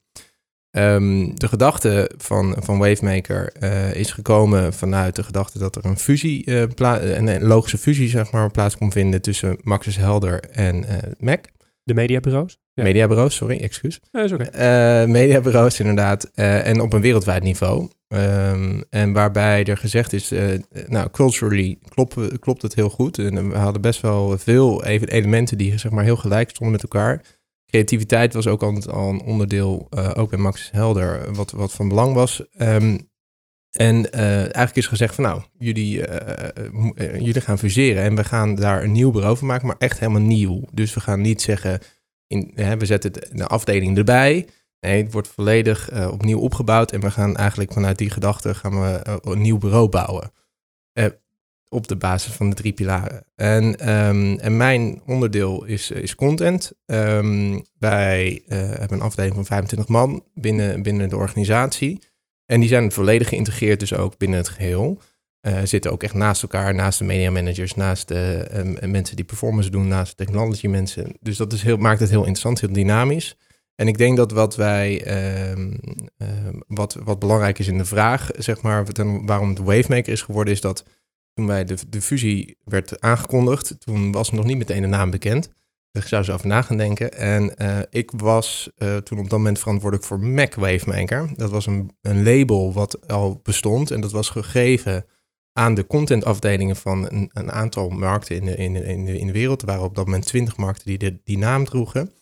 [SPEAKER 1] Um, de gedachte van, van Wavemaker uh, is gekomen vanuit de gedachte dat er een fusie, uh, een logische fusie zeg maar, plaats kon vinden tussen Maxis Helder en uh, Mac.
[SPEAKER 3] De mediabureaus?
[SPEAKER 1] Ja. Mediabureaus, sorry, excuus.
[SPEAKER 3] Ja, is oké. Okay.
[SPEAKER 1] mediabureaus inderdaad. en op een wereldwijd niveau. Um, en waarbij er gezegd is, nou, culturally klopt, klopt het heel goed. En we hadden best wel veel even elementen die zeg maar heel gelijk stonden met elkaar creativiteit was ook altijd al een onderdeel, uh, ook bij Max Helder, wat, wat van belang was. Um, en uh, eigenlijk is gezegd van nou, jullie, uh, jullie gaan fuseren en we gaan daar een nieuw bureau van maken, maar echt helemaal nieuw. Dus we gaan niet zeggen, in, hè, we zetten de afdeling erbij. Nee, het wordt volledig opnieuw opgebouwd en we gaan eigenlijk vanuit die gedachte gaan we een nieuw bureau bouwen op de basis van de drie pilaren. En, um, en mijn onderdeel is, is content. Um, wij uh, hebben een afdeling van 25 man binnen, binnen de organisatie. En die zijn volledig geïntegreerd dus ook binnen het geheel. Uh, zitten ook echt naast elkaar, naast de media managers, naast de um, mensen die performance doen, naast de technology mensen. Dus dat is heel, maakt het heel interessant, heel dynamisch. En ik denk dat wat wij, wat, wat belangrijk is in de vraag, zeg maar, waarom het Wavemaker is geworden, is dat toen wij de, de fusie werd aangekondigd, toen was nog niet meteen de naam bekend. Ik zou zo over na gaan denken. En uh, ik was uh, toen op dat moment verantwoordelijk voor Mac Wavemaker. Dat was een, een label wat al bestond en dat was gegeven aan de contentafdelingen van een, een aantal markten in de, in, de, in, de, in de wereld. Er waren op dat moment twintig markten die die naam droegen.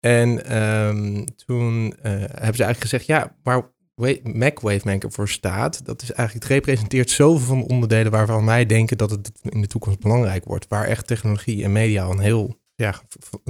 [SPEAKER 1] En um, toen uh, hebben ze eigenlijk gezegd, ja, maar Mac Wavemaker voor staat, dat is eigenlijk, het representeert zoveel van de onderdelen waarvan wij denken dat het in de toekomst belangrijk wordt. Waar echt technologie en media een heel ja,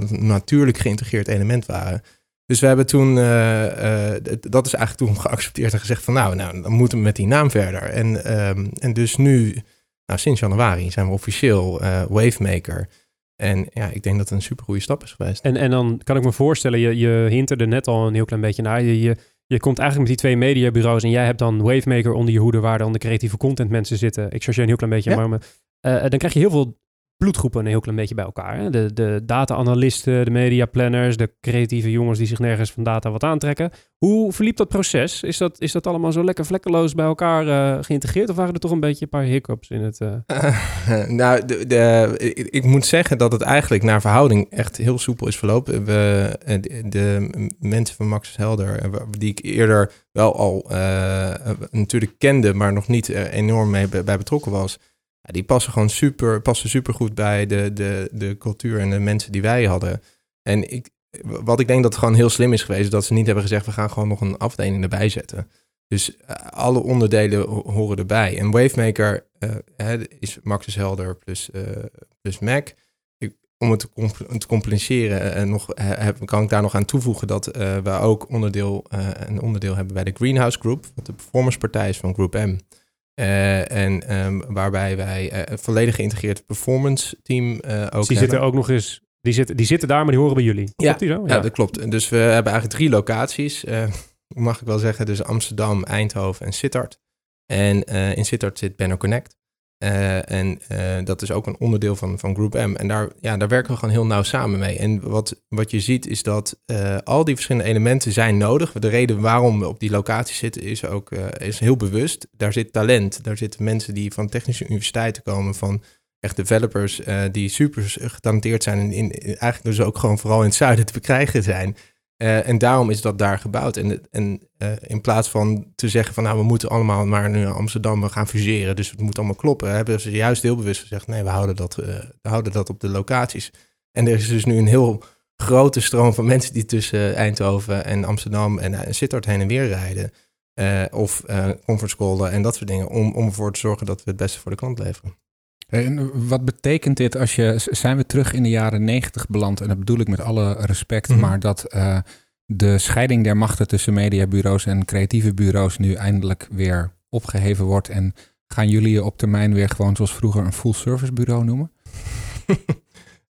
[SPEAKER 1] natuurlijk geïntegreerd element waren. Dus we hebben toen, uh, uh, dat is eigenlijk toen geaccepteerd en gezegd van nou, nou dan moeten we met die naam verder. En, um, en dus nu, nou sinds januari zijn we officieel uh, Wavemaker. En ja, ik denk dat het een super goede stap is geweest.
[SPEAKER 3] En, en dan kan ik me voorstellen, je, je hinterde net al een heel klein beetje naar. Je, je komt eigenlijk met die twee mediabureaus en jij hebt dan Wavemaker onder je hoede waar dan de creatieve content mensen zitten. Ik chargeer een heel klein beetje, ja. maar uh, dan krijg je heel veel bloedgroepen een heel klein beetje bij elkaar. Hè? De, de data-analysten, de media-planners, de creatieve jongens die zich nergens van data wat aantrekken. Hoe verliep dat proces? Is dat, is dat allemaal zo lekker vlekkeloos bij elkaar uh, geïntegreerd? Of waren er toch een beetje een paar hiccups in het... Uh...
[SPEAKER 1] nou, de, de, ik moet zeggen dat het eigenlijk naar verhouding echt heel soepel is verlopen. We, de, de mensen van Max Helder, die ik eerder wel al natuurlijk kende, maar nog niet enorm mee bij betrokken was die passen gewoon super, passen super goed bij de, de, de cultuur en de mensen die wij hadden. En ik, wat ik denk dat gewoon heel slim is geweest, dat ze niet hebben gezegd, we gaan gewoon nog een afdeling erbij zetten. Dus uh, alle onderdelen horen erbij. En Wavemaker uh, is Maxis Helder plus, uh, plus Mac. Ik, om het te, te compenseren, en nog, kan ik daar nog aan toevoegen dat we ook onderdeel, een onderdeel hebben bij de Greenhouse Group, wat de performancepartij is van Group M. Uh, en um, waarbij wij uh, een volledig geïntegreerd performance team uh, ook
[SPEAKER 3] dus die
[SPEAKER 1] hebben.
[SPEAKER 3] zitten ook nog eens. Die zitten, die zitten daar, maar die horen bij jullie.
[SPEAKER 1] Ja,
[SPEAKER 3] die zo?
[SPEAKER 1] ja. ja dat klopt. Dus we hebben eigenlijk drie locaties. mag ik wel zeggen. Dus Amsterdam, Eindhoven en Sittard. En in Sittard zit Benno Connect. Uh, en uh, dat is ook een onderdeel van, van Group M. En daar, ja, daar werken we gewoon heel nauw samen mee. En wat, wat je ziet is dat uh, al die verschillende elementen zijn nodig. De reden waarom we op die locatie zitten is ook is heel bewust. Daar zit talent. Daar zitten mensen die van technische universiteiten komen, van echt developers die super getalenteerd zijn. En in, eigenlijk dus ook gewoon vooral in het zuiden te bekrijgen zijn. Uh, en daarom is dat daar gebouwd. En, en uh, in plaats van te zeggen van nou, we moeten allemaal maar naar Amsterdam gaan fuseren, dus het moet allemaal kloppen, hebben ze juist heel bewust gezegd, nee, we houden dat, uh, we houden dat op de locaties. En er is dus nu een heel grote stroom van mensen die tussen Eindhoven en Amsterdam en Sittard heen en weer rijden. of conference callen en dat soort dingen, om, om ervoor te zorgen dat we het beste voor de klant leveren.
[SPEAKER 4] En wat betekent dit als je, zijn we terug in de jaren negentig beland? En dat bedoel ik met alle respect, mm -hmm. maar dat uh, de scheiding der machten tussen mediabureaus en creatieve bureaus nu eindelijk weer opgeheven wordt. En Gaan jullie je op termijn weer gewoon zoals vroeger een full service bureau noemen?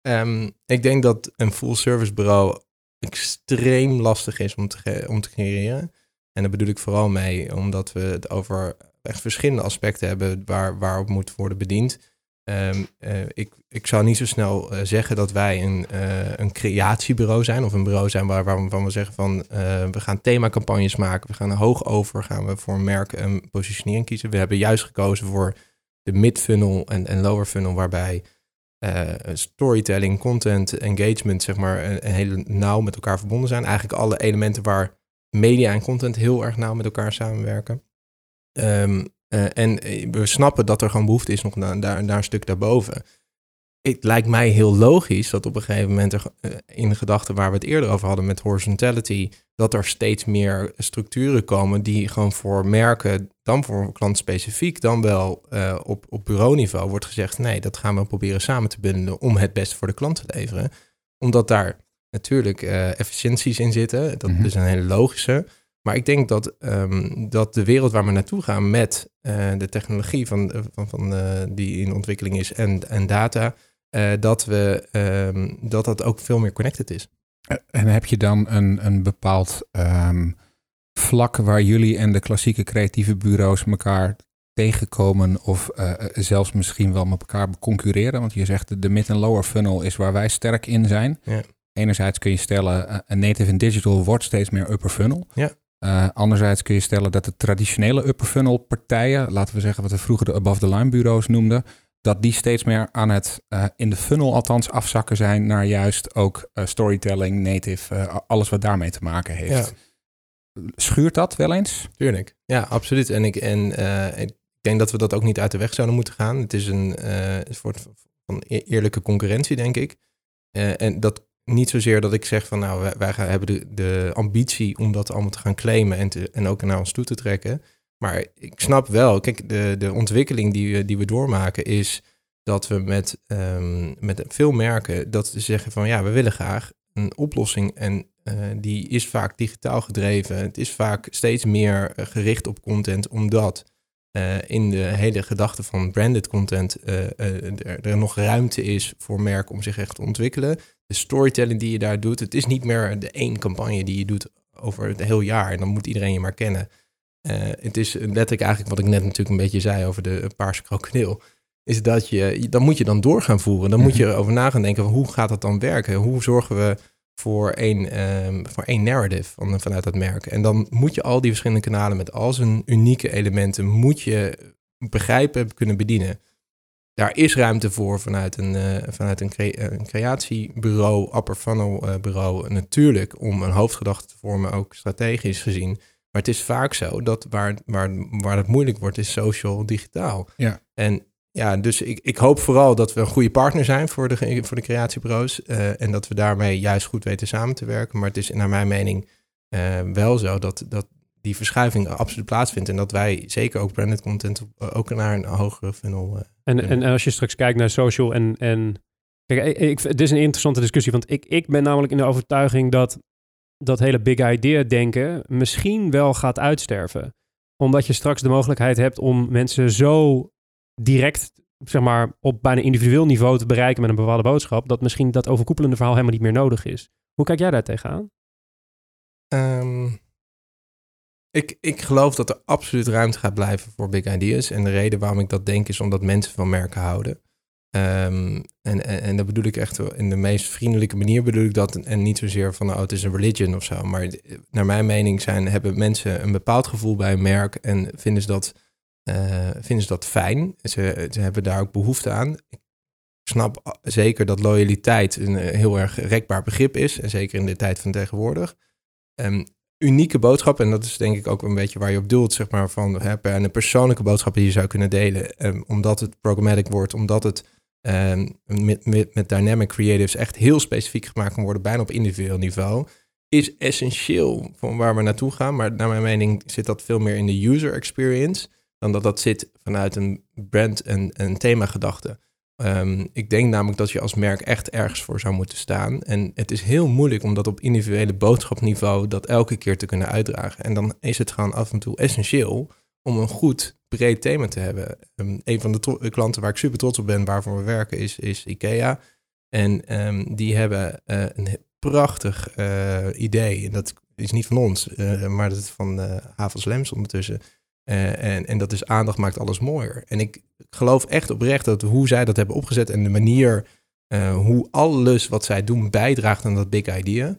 [SPEAKER 1] Ehm, ik denk dat een full service bureau extreem lastig is om te, om te creëren. En daar bedoel ik vooral mee omdat we het over echt verschillende aspecten hebben waar, waarop moet worden bediend. Ehm, eh, ik, ik zou niet zo snel eh, zeggen dat wij een, eh, een creatiebureau zijn of een bureau zijn waar, waarvan we zeggen van we gaan themacampagnes maken, we gaan hoog over, gaan we voor een merk een positionering kiezen. We hebben juist gekozen voor de mid-funnel en, en lower funnel waarbij storytelling, content, engagement, zeg maar, een, hele nauw met elkaar verbonden zijn. Eigenlijk alle elementen waar media en content heel erg nauw met elkaar samenwerken. Ehm, eh, en eh, we snappen dat er gewoon behoefte is nog naar, daar, daar een stuk daarboven. Het lijkt mij heel logisch dat op een gegeven moment er, eh, in de gedachten waar we het eerder over hadden met horizontality, dat er steeds meer structuren komen die gewoon voor merken, dan voor klantspecifiek, dan wel eh, op, op bureauniveau wordt gezegd, nee, dat gaan we proberen samen te bundelen om het beste voor de klant te leveren. Omdat daar natuurlijk efficiënties in zitten, dat
[SPEAKER 4] Mhm.
[SPEAKER 1] is een hele logische. Maar ik denk dat, ehm, dat de wereld waar we naartoe gaan met eh, de technologie van, van, van, eh, die in ontwikkeling is en, en data, eh, dat, we, ehm, dat dat ook veel meer connected is.
[SPEAKER 4] En heb je dan een, een bepaald ehm, vlak waar jullie en de klassieke creatieve bureaus elkaar tegenkomen of eh, zelfs misschien wel met elkaar concurreren? Want je zegt de- mid- en lower funnel is waar wij sterk in zijn.
[SPEAKER 1] Ja.
[SPEAKER 4] Enerzijds kun je stellen, eh, een native in digital wordt steeds meer upper funnel.
[SPEAKER 1] Ja.
[SPEAKER 4] Eh, anderzijds kun je stellen dat de traditionele upper funnel partijen, laten we zeggen wat we vroeger de above the line bureaus noemden, dat die steeds meer aan het eh, in de funnel althans afzakken zijn naar juist ook eh, storytelling, native, alles wat daarmee te maken heeft. Schuurt dat wel eens?
[SPEAKER 1] Tuurlijk. Ja, absoluut. En, ik, en ik denk dat we dat ook niet uit de weg zouden moeten gaan. Het is een soort van eerlijke concurrentie, denk ik. En dat niet zozeer dat ik zeg van nou, wij, wij gaan, hebben de, de ambitie om dat allemaal te gaan claimen en, te, en ook naar ons toe te trekken. Maar ik snap wel, kijk, de, de ontwikkeling die, die we doormaken is dat we met, ehm, met veel merken dat ze zeggen van ja, we willen graag een oplossing en eh, die is vaak digitaal gedreven. Het is vaak steeds meer eh, gericht op content, omdat eh, in de hele gedachte van branded content er nog ruimte is voor merken om zich echt te ontwikkelen. De storytelling die je daar doet, het is niet meer de één campagne die je doet over het heel jaar en dan moet iedereen je maar kennen. Eh, het is letterlijk eigenlijk wat ik net natuurlijk een beetje zei over de paarse krokodil. Is dat je, dan moet je dan door gaan voeren. Dan moet je erover na gaan denken, van hoe gaat dat dan werken? Hoe zorgen we voor één, ehm, voor één narrative van, vanuit dat merk? En dan moet je al die verschillende kanalen met al zijn unieke elementen, moet je begrijpen, kunnen bedienen. Daar is ruimte voor vanuit een, eh, vanuit een, crea- een creatiebureau, upper funnel eh, bureau, natuurlijk om een hoofdgedachte te vormen, ook strategisch gezien. Maar het is vaak zo dat waar, waar, waar het moeilijk wordt, is social digitaal.
[SPEAKER 4] Ja.
[SPEAKER 1] En ja, dus ik, ik hoop vooral dat we een goede partner zijn voor de, voor de creatiebureaus. eh, en dat we daarmee juist goed weten samen te werken. Maar het is naar mijn mening eh, wel zo dat, dat die verschuiving absoluut plaatsvindt. En dat wij zeker ook branded content ook naar een hogere funnel.
[SPEAKER 3] En,
[SPEAKER 1] Ja.
[SPEAKER 3] en, en als je straks kijkt naar social en... en kijk, ik, ik, het is een interessante discussie, want ik, ik ben namelijk in de overtuiging dat dat hele big idea denken misschien wel gaat uitsterven. Omdat je straks de mogelijkheid hebt om mensen zo direct, zeg maar, op bijna individueel niveau te bereiken met een bepaalde boodschap, dat misschien dat overkoepelende verhaal helemaal niet meer nodig is. Hoe kijk jij daar tegenaan?
[SPEAKER 1] Ehm, ik, ik geloof dat er absoluut ruimte gaat blijven voor big ideas. En de reden waarom ik dat denk is omdat mensen van merken houden. Ehm, en, en, en dat bedoel ik echt in de meest vriendelijke manier bedoel ik dat. En niet zozeer van, oh, het is een religion of zo. Maar naar mijn mening zijn, hebben mensen een bepaald gevoel bij een merk en vinden ze dat, eh, vinden ze dat fijn. Ze, ze hebben daar ook behoefte aan. Ik snap zeker dat loyaliteit een eh, heel erg rekbaar begrip is. En zeker in de tijd van tegenwoordig. Ehm, unieke boodschap, en dat is denk ik ook een beetje waar je op doelt, zeg maar, van hè, per- een persoonlijke boodschap die je zou kunnen delen. Ehm, omdat het programmatic wordt, omdat het ehm, met, met, met dynamic creatives echt heel specifiek gemaakt kan worden, bijna op individueel niveau, is essentieel van waar we naartoe gaan. Maar naar mijn mening zit dat veel meer in de user experience, dan dat dat zit vanuit een brand- en een themagedachte. Ehm, ik denk namelijk dat je als merk echt ergens voor zou moeten staan. En het is heel moeilijk om dat op individuele boodschapniveau dat elke keer te kunnen uitdragen. En dan is het gewoon af en toe essentieel om een goed breed thema te hebben. Um, een van de tro- klanten waar ik super trots op ben, waarvoor we werken, is, is IKEA. En ehm, die hebben uh, een prachtig uh, idee. En dat is niet van ons, maar dat is van Havels Lems ondertussen. En, en dat is aandacht maakt alles mooier. En ik geloof echt oprecht dat hoe zij dat hebben opgezet en de manier hoe alles wat zij doen bijdraagt aan dat big idea.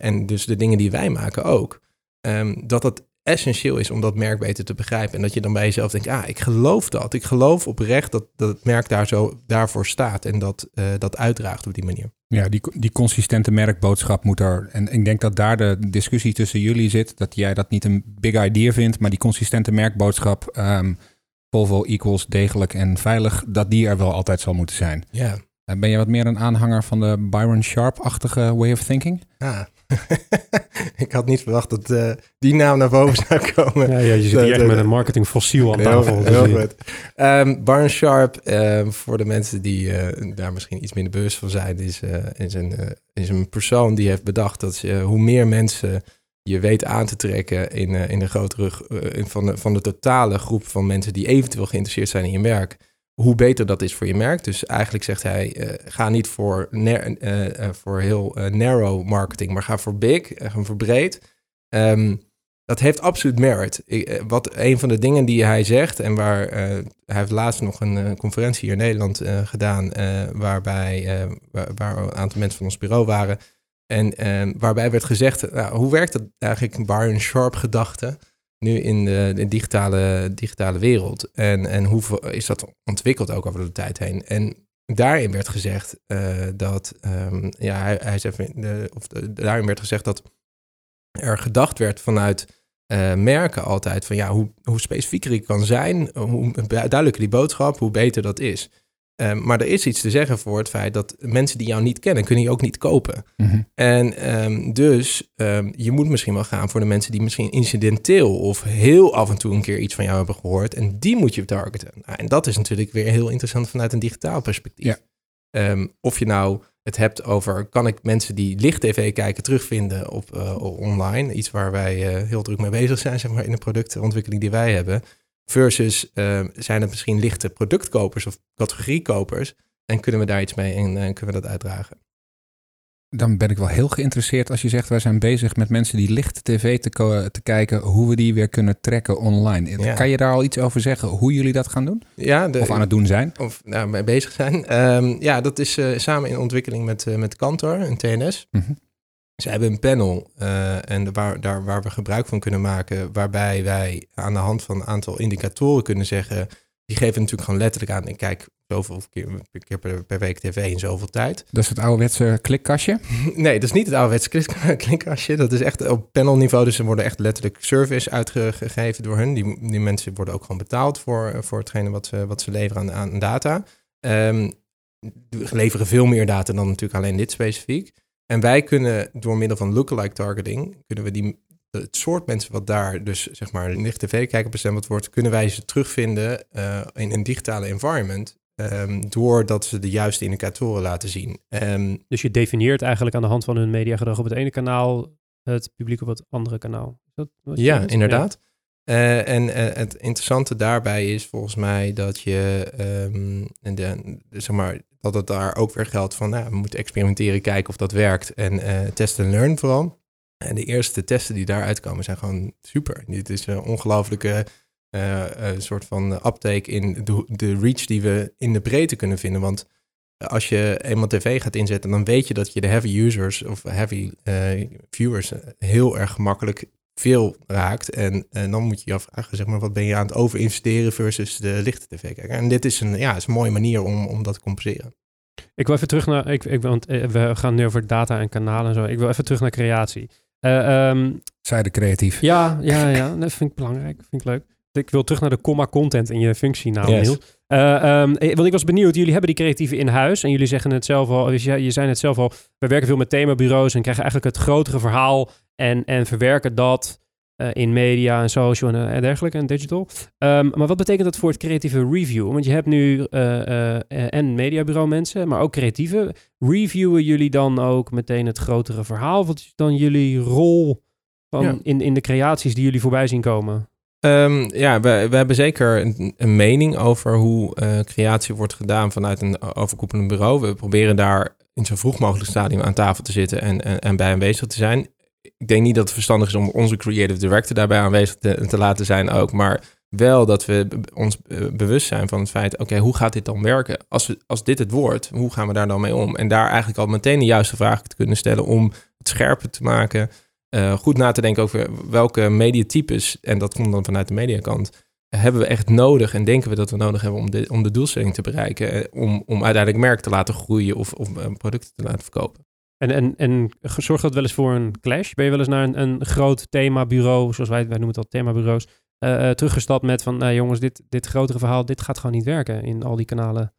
[SPEAKER 1] en dus de dingen die wij maken ook. Um, dat dat essentieel is om dat merk beter te begrijpen. En dat je dan bij jezelf denkt, ah, ik geloof dat. Ik geloof oprecht dat, dat het merk daar zo daarvoor staat en dat, uh, dat uitdraagt op die manier.
[SPEAKER 4] Ja, die, die consistente merkboodschap moet er. En ik denk dat daar de discussie tussen jullie zit. Dat jij dat niet een big idea vindt, maar die consistente merkboodschap. Um, Volvo equals degelijk en veilig, dat die er wel altijd zal moeten zijn.
[SPEAKER 1] Ja.
[SPEAKER 4] Uh, ben je wat meer een aanhanger van de Byron Sharp-achtige way of thinking?
[SPEAKER 1] Ah. ik had niet verwacht dat uh, die naam naar boven zou komen.
[SPEAKER 3] Ja, ja je zit hier echt met een marketing fossiel aan tafel.
[SPEAKER 1] Heel. Um, Barn Sharp, um, voor de mensen die uh, daar misschien iets minder bewust van zijn, is, uh, is, een, is een persoon die heeft bedacht dat je, hoe meer mensen je weet aan te trekken in, in de grotere in van, de, van de totale groep van mensen die eventueel geïnteresseerd zijn in je werk, hoe beter dat is voor je merk. Dus eigenlijk zegt hij, uh, ga niet voor, uh, uh, voor heel narrow marketing, maar ga voor big, ga voor breed. Um, dat heeft absoluut merit. Wat een van de dingen die hij zegt, en waar hij heeft laatst nog een conferentie hier in Nederland gedaan, waarbij waar, waar, een aantal mensen van ons bureau waren. En waarbij werd gezegd, nou, hoe werkt dat eigenlijk, een Byron Sharp gedachte? Nu in de, digitale, digitale wereld. En, en hoe is dat ontwikkeld ook over de tijd heen? En daarin werd gezegd uh, dat, um, ja, hij, hij de, of daarin werd gezegd dat er gedacht werd vanuit uh, merken altijd van, ja, hoe, hoe specifieker ik kan zijn, hoe duidelijker die boodschap, hoe beter dat is. Um, maar er is iets te zeggen voor het feit dat mensen die jou niet kennen, kunnen je ook niet kopen.
[SPEAKER 4] Mm-hmm.
[SPEAKER 1] En um, dus um, je moet misschien wel gaan voor de mensen die misschien incidenteel of heel af en toe een keer iets van jou hebben gehoord. En die moet je targeten. Nou, en dat is natuurlijk weer heel interessant vanuit een digitaal perspectief.
[SPEAKER 4] Ja.
[SPEAKER 1] of je nou het hebt over, kan ik mensen die licht tv kijken terugvinden op uh, online? Iets waar wij uh, heel druk mee bezig zijn, zeg maar, in de productontwikkeling die wij hebben. Versus uh, zijn het misschien lichte productkopers of categoriekopers. En kunnen we daar iets mee en uh, kunnen we dat uitdragen?
[SPEAKER 4] Dan ben ik wel heel geïnteresseerd als je zegt, wij zijn bezig met mensen die licht tv te, te kijken, hoe we die weer kunnen trekken online. Ja. Kan je daar al iets over zeggen, hoe jullie dat gaan doen?
[SPEAKER 1] Ja, de,
[SPEAKER 4] of aan het doen zijn?
[SPEAKER 1] Of nou, mee bezig zijn. Um, ja, dat is uh, samen in ontwikkeling met, met Kantor en TNS.
[SPEAKER 4] Mm-hmm.
[SPEAKER 1] Ze hebben een panel uh, en waar, daar, waar we gebruik van kunnen maken, waarbij wij aan de hand van een aantal indicatoren kunnen zeggen, die geven natuurlijk gewoon letterlijk aan, ik kijk zoveel keer, keer per, per, week tv in zoveel tijd.
[SPEAKER 4] Dat is het ouderwetse klikkastje?
[SPEAKER 1] nee, dat is niet het ouderwetse klik, klikkastje. Dat is echt op panelniveau, dus er worden echt letterlijk service uitgegeven door hun. Die, die mensen worden ook gewoon betaald voor, voor hetgene wat ze, wat ze leveren aan, aan data. Um, leveren veel meer data dan natuurlijk alleen dit specifiek. En wij kunnen door middel van lookalike targeting, kunnen we die, het soort mensen wat daar dus zeg maar licht tv-kijker bestempeld wordt, kunnen wij ze terugvinden uh, in een digitale environment. Um, doordat ze de juiste indicatoren laten zien. Um,
[SPEAKER 3] dus je definieert eigenlijk aan de hand van hun mediagedrag op het ene kanaal het publiek op het andere kanaal.
[SPEAKER 1] Dat ja, inderdaad. Ja. Uh, en uh, het interessante daarbij is volgens mij dat je, um, de, zeg maar, dat het daar ook weer geldt van, nou, we moeten experimenteren, kijken of dat werkt en uh, testen en learn vooral. En de eerste testen die daaruit komen zijn gewoon super. Dit is een ongelooflijke uh, soort van uptake in de, de reach die we in de breedte kunnen vinden. Want als je eenmaal tv gaat inzetten, dan weet je dat je de heavy users of heavy viewers heel erg gemakkelijk veel raakt. En, en dan moet je je afvragen, zeg maar, wat ben je aan het overinvesteren versus de lichte tv kijken. En dit is een, ja, is een mooie manier om, om dat te compenseren.
[SPEAKER 3] Ik wil even terug naar, ik, ik, want we gaan nu over data en kanalen en zo. Ik wil even terug naar creatie. Uh, um,
[SPEAKER 4] Zijde creatief.
[SPEAKER 3] Ja, ja, ja, dat vind ik belangrijk, vind ik leuk. Ik wil terug naar de comma content in je functienaam, yes. Niels. Uh, um, want ik was benieuwd, jullie hebben die creatieven in huis en jullie zeggen het zelf al, dus je, je zei het zelf al, we werken veel met themabureaus en krijgen eigenlijk het grotere verhaal en, en verwerken dat uh, in media en social en, en dergelijke en digital. Um, maar wat betekent dat voor het creatieve review? Want je hebt nu uh, en mediabureau mensen, maar ook creatieve. Reviewen jullie dan ook meteen het grotere verhaal? Wat is dan jullie rol van
[SPEAKER 1] Ja.
[SPEAKER 3] in, in de creaties die jullie voorbij zien komen?
[SPEAKER 1] Um, ja, we, we hebben zeker een, een mening over hoe uh, creatie wordt gedaan vanuit een overkoepelend bureau. We proberen daar in zo vroeg mogelijk stadium aan tafel te zitten en, en, en bij aanwezig te zijn. Ik denk niet dat het verstandig is om onze creative director daarbij aanwezig te, te laten zijn ook, maar wel dat we ons bewust zijn van het feit, oké, hoe gaat dit dan werken? Als, we, als dit het wordt, hoe gaan we daar dan mee om? En daar eigenlijk al meteen de juiste vragen te kunnen stellen om het scherper te maken, uh, goed na te denken over welke mediatypes, en dat komt dan vanuit de mediakant, hebben we echt nodig en denken we dat we nodig hebben om de, om de doelstelling te bereiken, eh, om, om uiteindelijk merk te laten groeien of, of uh, producten te laten verkopen.
[SPEAKER 3] En, en, en zorgt dat wel eens voor een clash? Ben je wel eens naar een, een groot themabureau, zoals wij, wij noemen het al themabureaus, uh, teruggestapt met van, nou jongens, dit, dit grotere verhaal, dit gaat gewoon niet werken in al die kanalen?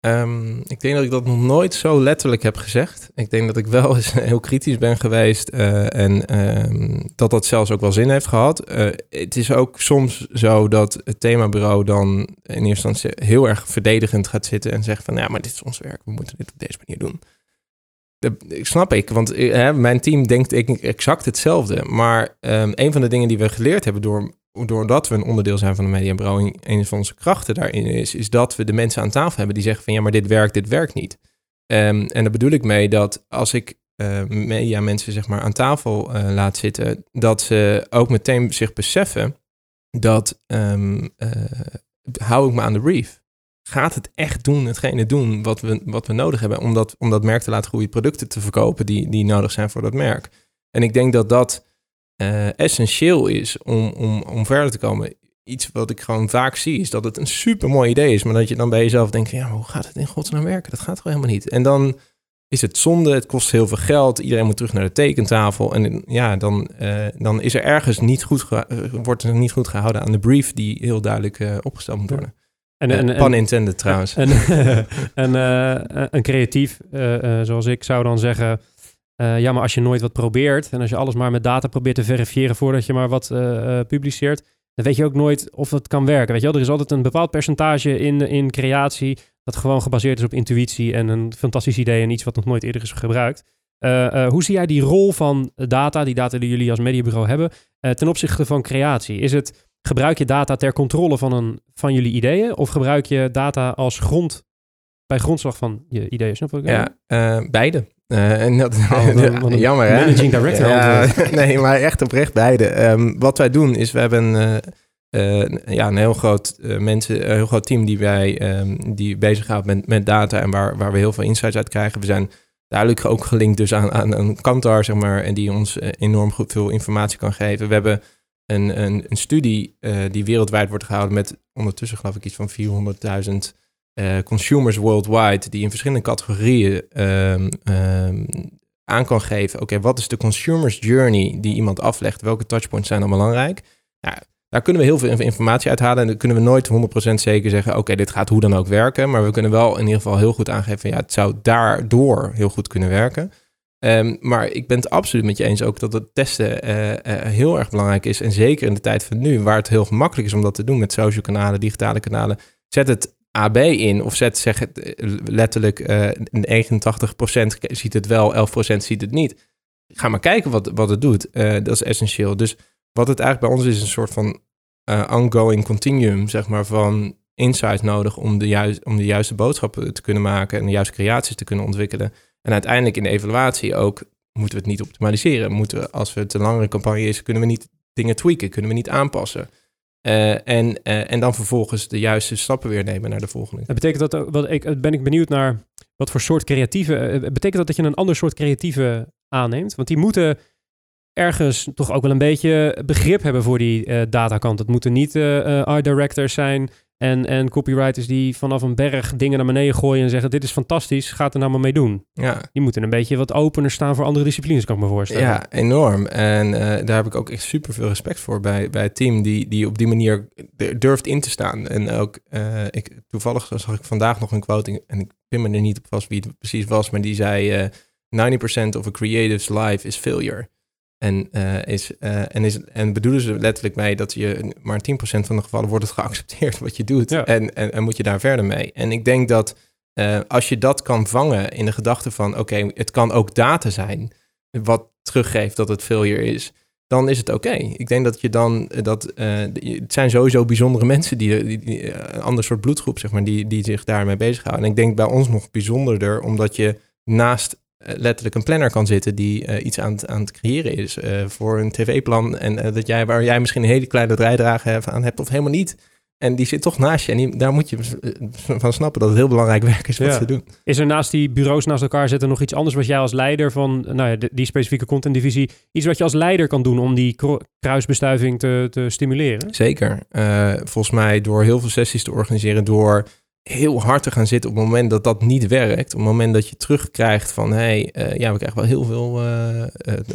[SPEAKER 1] Um, ik denk dat ik dat nog nooit zo letterlijk heb gezegd. Ik denk dat ik wel eens heel kritisch ben geweest uh, en um, dat dat zelfs ook wel zin heeft gehad. Het is ook soms zo dat het themabureau dan in eerste instantie heel erg verdedigend gaat zitten en zegt van ja, maar dit is ons werk, we moeten dit op deze manier doen. Dat snap ik, want hè, mijn team denkt exact hetzelfde. Maar um, een van de dingen die we geleerd hebben door doordat we een onderdeel zijn van de mediabureau, een van onze krachten daarin is, is dat we de mensen aan tafel hebben die zeggen van ja, maar dit werkt, dit werkt niet. Um, en daar bedoel ik mee dat als ik uh, media mensen zeg maar aan tafel uh, laat zitten, dat ze ook meteen zich beseffen dat uh, hou ik me aan de brief. Gaat het echt doen, hetgene doen wat we, wat we nodig hebben om dat, om dat merk te laten groeien, producten te verkopen die, die nodig zijn voor dat merk. En ik denk dat dat uh, essentieel is om, om, om verder te komen. Iets wat ik gewoon vaak zie, is dat het een super mooi idee is, maar dat je dan bij jezelf denkt: ja, hoe gaat het in godsnaam werken? Dat gaat toch helemaal niet. En dan is het zonde, het kost heel veel geld, iedereen moet terug naar de tekentafel. En ja, dan, uh, dan is er ergens niet goed, wordt er niet goed gehouden aan de brief die heel duidelijk uh, opgesteld moet worden. En, en, en, Pan intended trouwens.
[SPEAKER 3] En, en een creatief, zoals ik, zou dan zeggen ja, maar als je nooit wat probeert en als je alles maar met data probeert te verifiëren voordat je maar wat publiceert, dan weet je ook nooit of het kan werken. Weet je wel, er is altijd een bepaald percentage in, in creatie dat gewoon gebaseerd is op intuïtie en een fantastisch idee en iets wat nog nooit eerder is gebruikt. Hoe zie jij die rol van data, die data die jullie als mediabureau hebben, ten opzichte van creatie? Is het, gebruik je data ter controle van, een, van jullie ideeën of gebruik je data als grond, bij grondslag van je ideeën? Snap
[SPEAKER 1] je? Ja, beide. Uh, en dat, oh, jammer hè?
[SPEAKER 3] Managing director.
[SPEAKER 1] ja, nee, maar echt oprecht beide. Um, wat wij doen is, we hebben uh, ja, een heel groot, mensen, een heel groot team die wij um, die bezighoudt met, met data en waar, waar we heel veel insights uit krijgen. We zijn duidelijk ook gelinkt dus aan, aan een kantar, zeg maar, en die ons enorm goed veel informatie kan geven. We hebben een, een, een studie die wereldwijd wordt gehouden met ondertussen geloof ik iets van 400.000 uh, consumers worldwide die in verschillende categorieën um, um, aan kan geven. Oké, wat is de consumers journey die iemand aflegt? Welke touchpoints zijn dan belangrijk? Daar kunnen we heel veel informatie uithalen en dan kunnen we nooit 100% zeker zeggen, oké, dit gaat hoe dan ook werken. Maar we kunnen wel in ieder geval heel goed aangeven, ja, het zou daardoor heel goed kunnen werken. Um, maar ik ben het absoluut met je eens ook dat het testen uh, uh, heel erg belangrijk is. En zeker in de tijd van nu, waar het heel gemakkelijk is om dat te doen met social kanalen, digitale kanalen. Zet het AB in of zet zeg het eh, letterlijk uh, eh, 89% ziet het wel, 11% ziet het niet. Ga maar kijken wat, wat het doet. Dat is essentieel. Dus wat het eigenlijk bij ons is, is een soort van ongoing continuum, zeg maar, van insights nodig om de, juist, om de juiste boodschappen te kunnen maken en de juiste creaties te kunnen ontwikkelen. En uiteindelijk in de evaluatie ook moeten we het niet optimaliseren. Moeten we, als het een langere campagne is, kunnen we niet dingen tweaken, kunnen we niet aanpassen. Uh, en, uh, en dan vervolgens de juiste stappen weer nemen naar de volgende.
[SPEAKER 3] Dat betekent dat, wat ik, ben ik benieuwd naar wat voor soort creatieve, uh, betekent dat dat je een ander soort creatieve aanneemt? Want die moeten ergens toch ook wel een beetje begrip hebben voor die datakant. Het moeten niet art directors zijn en, en copywriters die vanaf een berg dingen naar beneden gooien en zeggen: Dit is fantastisch, gaat er nou maar mee doen.
[SPEAKER 1] Ja.
[SPEAKER 3] Die moeten een beetje wat opener staan voor andere disciplines, kan ik me voorstellen.
[SPEAKER 1] Ja, enorm. En uh, daar heb ik ook echt super veel respect voor bij, bij het team die, die op die manier durft in te staan. En ook, uh, ik, toevallig zag ik vandaag nog een quote, en ik pin me er niet op vast wie het precies was, maar die zei: uh, 90% of a creative's life is failure. En, uh, is, uh, en, is, en bedoelen ze letterlijk mee dat je maar 10% van de gevallen wordt het geaccepteerd wat je doet. En, en, en, moet je daar verder mee. En ik denk dat uh, als je dat kan vangen in de gedachte van oké, okay, het kan ook data zijn, wat teruggeeft dat het failure is. dan is het oké. Ik denk dat je dan, eh, dat, eh, het zijn sowieso bijzondere mensen die, die, die eh, een ander soort bloedgroep, zeg maar, die, die zich daarmee bezighouden. En ik denk bij ons nog bijzonderder, omdat je naast letterlijk een planner kan zitten die iets aan, het- aan het creëren is voor een tv-plan. En dat jij, waar jij misschien een hele kleine bijdrage aan hebt of helemaal niet. En die zit toch naast je. En die- daar moet je eh, van snappen dat het heel belangrijk werk is wat
[SPEAKER 3] Ja.
[SPEAKER 1] ze doen.
[SPEAKER 3] Is er naast die bureaus naast elkaar zetten nog iets anders wat jij als leider van nou ja, de- die specifieke contentdivisie, iets wat je als leider kan doen om die kruisbestuiving te, te stimuleren?
[SPEAKER 1] Zeker. Eh, volgens mij door heel veel sessies te organiseren, door heel hard te gaan zitten op het moment dat dat niet werkt. Op het moment dat je terugkrijgt van, hé, hey, eh, ja, we krijgen wel heel veel eh, eh,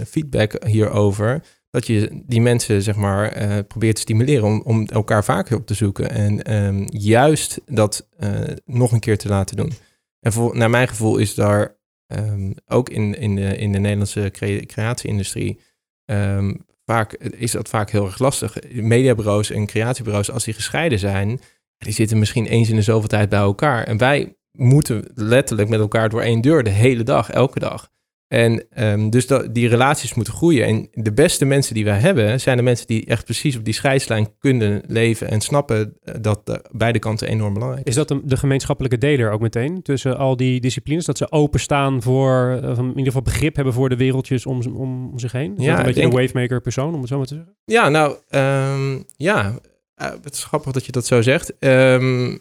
[SPEAKER 1] feedback hierover. Dat je die mensen, zeg maar, probeert te stimuleren om, om elkaar vaker op te zoeken. En ehm, juist dat nog een keer te laten doen. En voor, naar mijn gevoel is daar ehm, ook in, in, de, in de Nederlandse crea- creatieindustrie ehm, vaak, is dat vaak heel erg lastig. Mediabureaus en creatiebureaus, als die gescheiden zijn, die zitten misschien eens in de zoveel tijd bij elkaar. En wij moeten letterlijk met elkaar door één deur de hele dag, elke dag. En ehm, dus dat, die relaties moeten groeien. En de beste mensen die wij hebben, zijn de mensen die echt precies op die scheidslijn kunnen leven en snappen eh, dat eh, beide kanten enorm belangrijk
[SPEAKER 3] Is dat de, gemeenschappelijke deler ook meteen tussen al die disciplines? Dat ze openstaan voor, of in ieder geval begrip hebben voor de wereldjes om, om zich heen? Is
[SPEAKER 1] Ja,
[SPEAKER 3] dat een beetje
[SPEAKER 1] denk-
[SPEAKER 3] een wavemaker persoon, om het zo maar te zeggen?
[SPEAKER 1] Ja, nou, ehm, ja, Eh, het is grappig dat je dat zo zegt. Ehm,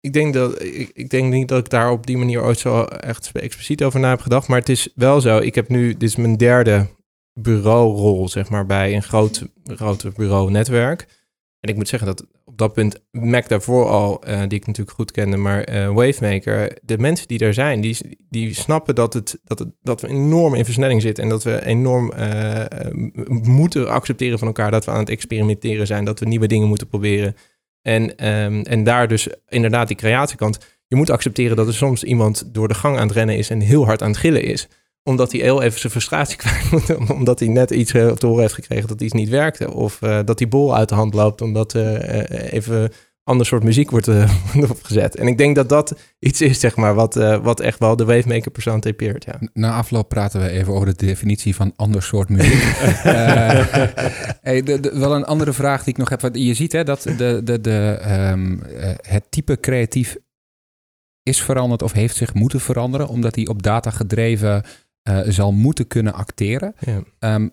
[SPEAKER 1] ik, denk dat, ik, ik denk niet dat ik daar op die manier ooit zo echt expliciet over na heb gedacht. Maar het is wel zo, ik heb nu, dit is mijn derde bureaurol, zeg maar, bij een groot, groot bureau-netwerk. En ik moet zeggen dat op dat punt, Mac daarvoor al, eh, die ik natuurlijk goed kende, maar eh, Wavemaker, de mensen die daar zijn, die, die snappen dat, het, dat, het, dat we enorm in versnelling zitten en dat we enorm eh, moeten accepteren van elkaar dat we aan het experimenteren zijn, dat we nieuwe dingen moeten proberen. En, ehm, en daar dus inderdaad die creatiekant, je moet accepteren dat er soms iemand door de gang aan het rennen is en heel hard aan het gillen is omdat hij heel even zijn frustratie kwijt moet. Omdat hij net iets eh, op te horen heeft gekregen dat iets niet werkte. Of eh, dat die bol uit de hand loopt omdat eh, even ander soort muziek wordt opgezet. En ik denk dat dat iets is, zeg maar, wat, wat echt wel de wavemaker persoon typeert. Ja.
[SPEAKER 4] Na afloop praten we even over de definitie van ander soort muziek. Hey, de, de- wel een andere vraag die ik nog heb. Je ziet hè, dat de, de, de, ehm, eh, het type creatief is veranderd of heeft zich moeten veranderen, omdat hij op data gedreven eh, zal moeten kunnen acteren.
[SPEAKER 1] Ja.
[SPEAKER 4] Ehm,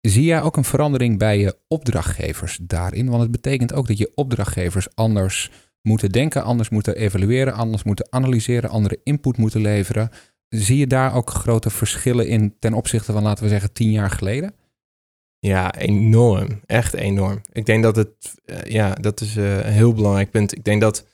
[SPEAKER 4] zie jij ook een verandering bij je opdrachtgevers daarin? Want het betekent ook dat je opdrachtgevers anders moeten denken, anders moeten evalueren, anders moeten analyseren, andere input moeten leveren. Zie je daar ook grote verschillen in ten opzichte van, laten we zeggen, tien jaar geleden?
[SPEAKER 1] Ja, enorm. Echt enorm. Ik denk dat het, eh, ja, dat is eh, een heel belangrijk punt. Ik denk dat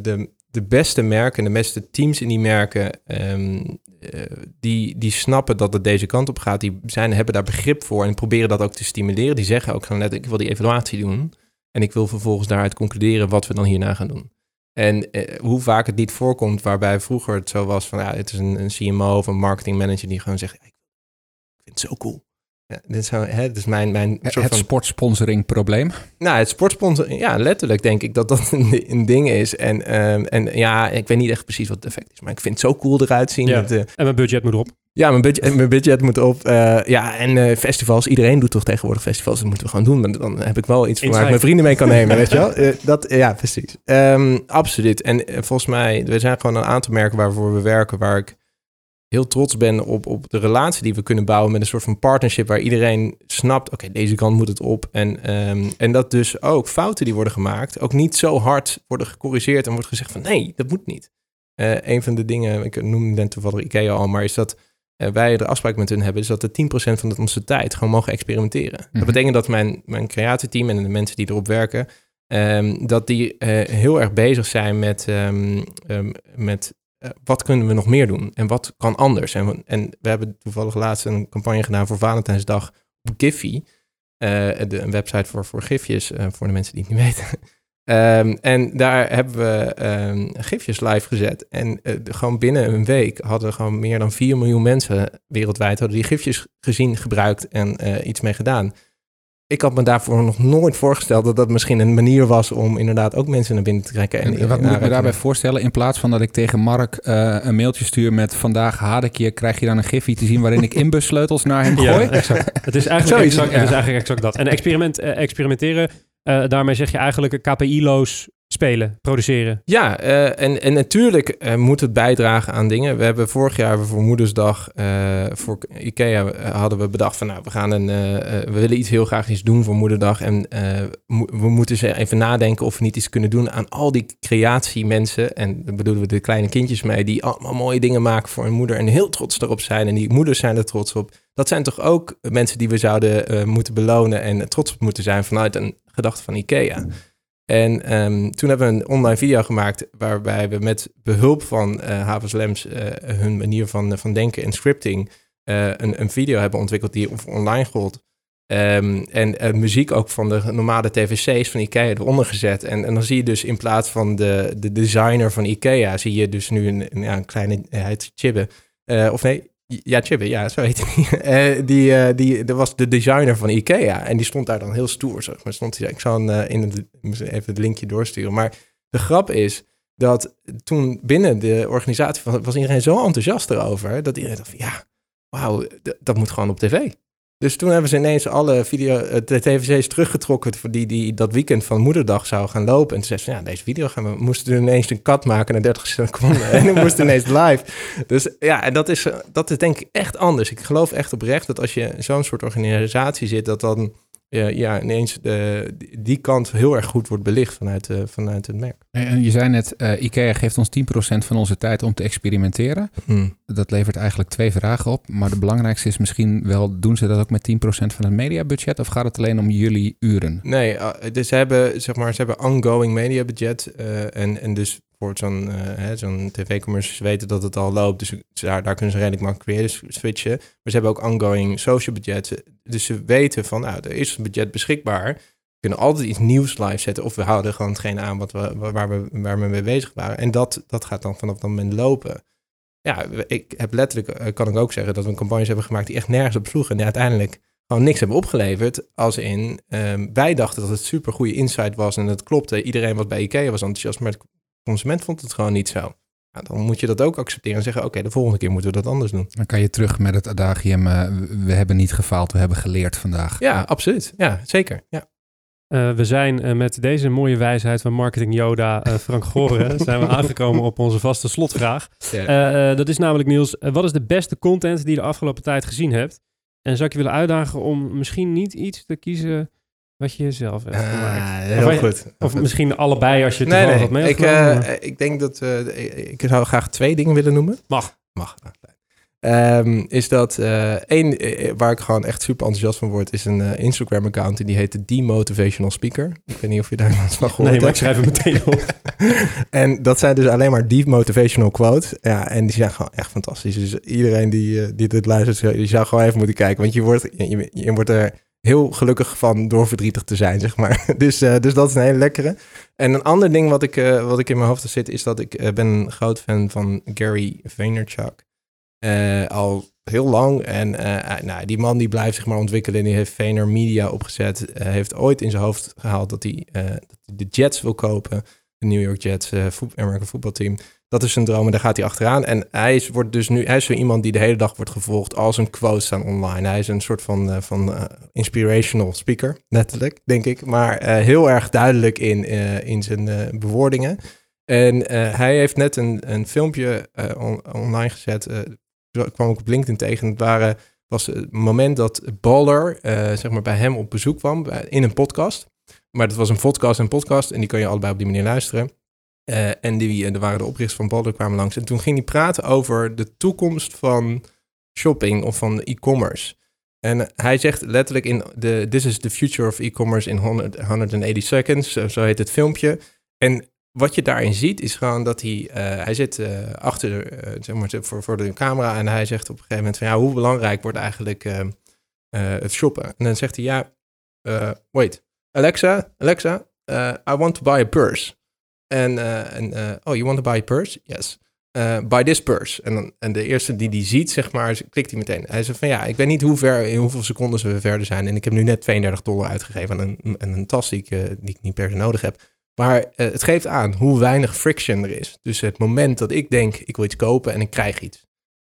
[SPEAKER 1] de, de beste merken, de beste teams in die merken, ehm, eh, die, die snappen dat het deze kant op gaat. Die zijn, hebben daar begrip voor en proberen dat ook te stimuleren. Die zeggen ook gewoon net, ik wil die evaluatie doen. En ik wil vervolgens daaruit concluderen wat we dan hierna gaan doen. En eh, hoe vaak het niet voorkomt waarbij vroeger het zo was van, ja, het is een, een CMO of een marketing manager die gewoon zegt, ik vind het zo cool. Ja, dit is, zo, hè, dit is mijn, mijn
[SPEAKER 4] Het,
[SPEAKER 1] soort
[SPEAKER 4] het
[SPEAKER 1] van
[SPEAKER 4] sportsponsoring probleem.
[SPEAKER 1] nou, het sportsponsor, ja, letterlijk denk ik dat dat een, een ding is. En, ehm, en ja, ik weet niet echt precies wat het effect is, maar ik vind het zo cool eruit zien.
[SPEAKER 3] Ja.
[SPEAKER 1] Eh,
[SPEAKER 3] En mijn budget moet erop.
[SPEAKER 1] ja, mijn budget, mijn budget moet op. eh, ja, en eh, festivals, iedereen doet toch tegenwoordig festivals, dat moeten we gewoon doen. Maar dan heb ik wel iets waar ik mijn vrienden mee kan nemen, weet je wel. Eh, dat, ja, precies. Ehm, absoluut. En volgens mij, er zijn gewoon een aantal merken waarvoor we werken, waar ik heel trots ben op, op de relatie die we kunnen bouwen met een soort van partnership waar iedereen snapt, oké, deze kant moet het op. En, ehm, en dat dus ook fouten die worden gemaakt, ook niet zo hard worden gecorrigeerd en wordt gezegd van nee, dat moet niet. Eh, een van de dingen, ik noemde net toevallig IKEA al, maar is dat eh, wij de afspraak met hun hebben, is dat de 10% van onze tijd gewoon mogen experimenteren.
[SPEAKER 4] Mhm.
[SPEAKER 1] Dat betekent dat mijn, mijn creatieteam en de mensen die erop werken, ehm, dat die eh, heel erg bezig zijn met, ehm, met eh, wat kunnen we nog meer doen en wat kan anders. En, we- en we hebben toevallig laatst een campagne gedaan voor Valentijnsdag op Giphy. Eh, de, een website voor, voor gifjes, eh, voor de mensen die het niet weten. Ehm, en daar hebben we ehm, gifjes live gezet. En gewoon binnen een week hadden gewoon meer dan 4 miljoen mensen wereldwijd hadden die gifjes gezien, gebruikt en iets mee gedaan. Ik had me daarvoor nog nooit voorgesteld dat dat misschien een manier was om inderdaad ook mensen naar binnen te trekken.
[SPEAKER 4] En, en wat moet ik me daarbij voorstellen? In plaats van dat ik tegen Mark uh, een mailtje stuur met vandaag je, krijg je dan een gifje te zien waarin ik inbussleutels naar hem gooi?
[SPEAKER 3] Ja, exact. het, is eigenlijk exact, het is eigenlijk exact dat. En experiment, uh, experimenteren, uh, daarmee zeg je eigenlijk KPI-loos spelen, produceren.
[SPEAKER 1] Ja, uh, en, en natuurlijk uh, moet het bijdragen aan dingen. We hebben vorig jaar voor Moedersdag uh, voor IKEA hadden we bedacht van nou, we gaan een, we willen iets heel graag iets doen voor Moederdag. En we moeten ze even nadenken of we niet iets kunnen doen aan al die creatiemensen. En daar bedoelen we de kleine kindjes mee, die allemaal mooie dingen maken voor hun moeder en heel trots erop zijn. En die moeders zijn er trots op. Dat zijn toch ook mensen die we zouden moeten belonen en trots op moeten zijn vanuit een gedachte van IKEA. En um, toen hebben we een online video gemaakt waarbij we met behulp van uh, Havens Lems uh, hun manier van, van denken en scripting een, een video hebben ontwikkeld die online gold. Um, en muziek ook van de normale tvc's van Ikea eronder gezet. En, en dan zie je dus in plaats van de, de designer van Ikea, zie je dus nu een, een, ja, een kleine, hij heet Chibbe. of nee, ja, Chibbe, ja, zo heet hij. uh, die, uh, die, dat was de designer van Ikea. En die stond daar dan heel stoer. Zeg maar. stond hij, ik zal uh, in het, even het linkje doorsturen. Maar de grap is dat toen binnen de organisatie was, was iedereen zo enthousiast erover... dat iedereen dacht van, ja, wauw, dat moet gewoon op tv. Dus toen hebben ze ineens alle video, eh, de tvc's teruggetrokken voor die, die dat weekend van moederdag zou gaan lopen. En toen zei ze, ja, deze video gaan we, moesten ineens een kat maken naar 30 seconden. en dan moest ineens live. Dus ja, en dat is, dat is denk ik echt anders. Ik geloof echt oprecht dat als je zo'n soort organisatie zit, dat dan ja, ja, ineens de, die kant heel erg goed wordt belicht vanuit, uh, vanuit het merk.
[SPEAKER 4] En je zei net, uh, IKEA geeft ons 10% van onze tijd om te experimenteren. Hmm. Dat levert eigenlijk twee vragen op. Maar de belangrijkste is misschien wel, doen ze dat ook met 10% van het mediabudget? Of gaat het alleen om jullie uren?
[SPEAKER 1] Nee, uh, dus ze hebben, zeg maar, ze hebben ongoing mediabudget. en, en dus voor zo'n uh, zo'n tv-commercials weten dat het al loopt. Dus daar, daar kunnen ze redelijk makkelijk weer switchen. Maar ze hebben ook ongoing social budget. Dus ze weten van, nou, er is een budget beschikbaar. We kunnen altijd iets nieuws live zetten. Of we houden gewoon hetgeen aan wat we, waar, we, waar we mee bezig waren. En dat, dat gaat dan vanaf dat moment lopen. Ja, ik heb letterlijk, eh, kan ik ook zeggen, dat we een campagnes hebben gemaakt die echt nergens op sloegen. En uiteindelijk gewoon niks hebben opgeleverd. Als in, um, wij dachten dat het super goede insight was en het klopte. Iedereen wat bij IKEA was enthousiast, maar consument vond het gewoon niet zo. Nou, dan moet je dat ook accepteren en zeggen: Oké, de volgende keer moeten we dat anders doen.
[SPEAKER 4] Dan kan je terug met het adagium: uh, We hebben niet gefaald, we hebben geleerd vandaag.
[SPEAKER 1] Ja, absoluut. Ja, zeker. Ja.
[SPEAKER 3] Uh, we zijn uh, met deze mooie wijsheid van marketing Yoda, Frank Goren, zijn we aangekomen op onze vaste slotvraag. Dat is namelijk Niels, wat is de beste content die je de afgelopen tijd gezien hebt? En zou ik je willen uitdagen om misschien niet iets te kiezen wat je jezelf hebt ah, gemaakt.
[SPEAKER 1] heel of goed.
[SPEAKER 3] Of misschien allebei als je het nee, nee, wat mee
[SPEAKER 1] ik, uh, ik denk dat uh, ik zou graag twee dingen willen noemen.
[SPEAKER 3] Mag.
[SPEAKER 1] Mag. Um, is dat uh, één waar ik gewoon echt super enthousiast van word, is een Instagram-account en die heet de Demotivational Speaker. Ik weet niet of je daar wat van gehoord
[SPEAKER 3] Nee, maar ik schrijf hem meteen op.
[SPEAKER 1] en dat zijn dus alleen maar demotivational quotes. Ja, en die zijn gewoon echt fantastisch. Dus iedereen die, die dit luistert, die zou gewoon even moeten kijken. Want je wordt, je, je, je wordt er heel gelukkig van door verdrietig te zijn, zeg maar. dus, uh, dus dat is een hele lekkere. En een ander ding wat ik, uh, wat ik in mijn hoofd zit, is dat ik uh, ben een groot fan van Gary Vaynerchuk. al heel lang. En nou, die man die blijft zich maar ontwikkelen. Die heeft Vayner Media opgezet. heeft ooit in zijn hoofd gehaald dat hij, dat de Jets wil kopen. De New York Jets, American voetbalteam. Dat is zijn droom en daar gaat hij achteraan. En hij is, wordt dus nu, hij is zo iemand die de hele dag wordt gevolgd als een quote staan online. Hij is een soort van, uh, van uh, inspirational speaker, letterlijk, denk ik. Maar uh, heel erg duidelijk in, in zijn bewoordingen. En hij heeft net een, een filmpje on, online gezet. ik kwam ook op LinkedIn tegen. Het waren, was het moment dat Baller zeg maar bij hem op bezoek kwam in een podcast. Maar dat was een podcast en podcast. En die kan je allebei op die manier luisteren. En die, er waren de oprichters van Balder kwamen langs. En toen ging hij praten over de toekomst van shopping of van e-commerce. En hij zegt letterlijk in de This is the future of e-commerce in 100, 180 seconds. Zo heet het filmpje. En wat je daarin ziet is gewoon dat hij, uh, hij zit achter, zeg maar, voor, voor de camera en hij zegt op een gegeven moment van ja, hoe belangrijk wordt eigenlijk het shoppen? En dan zegt hij ja, wait, Alexa, Alexa, I want to buy a purse. En, uh, en uh, oh, you want to buy a purse? Yes. uh, by this purse. En, dan, en de eerste die die ziet, zeg maar, klikt hij meteen. Hij zegt van ja, ik weet niet hoe ver, in hoeveel seconden we verder zijn. En ik heb nu net 32 dollar uitgegeven aan een, een tas die ik, die niet per se nodig heb. Maar het geeft aan hoe weinig friction er is. Dus het moment dat ik denk, ik wil iets kopen en ik krijg iets.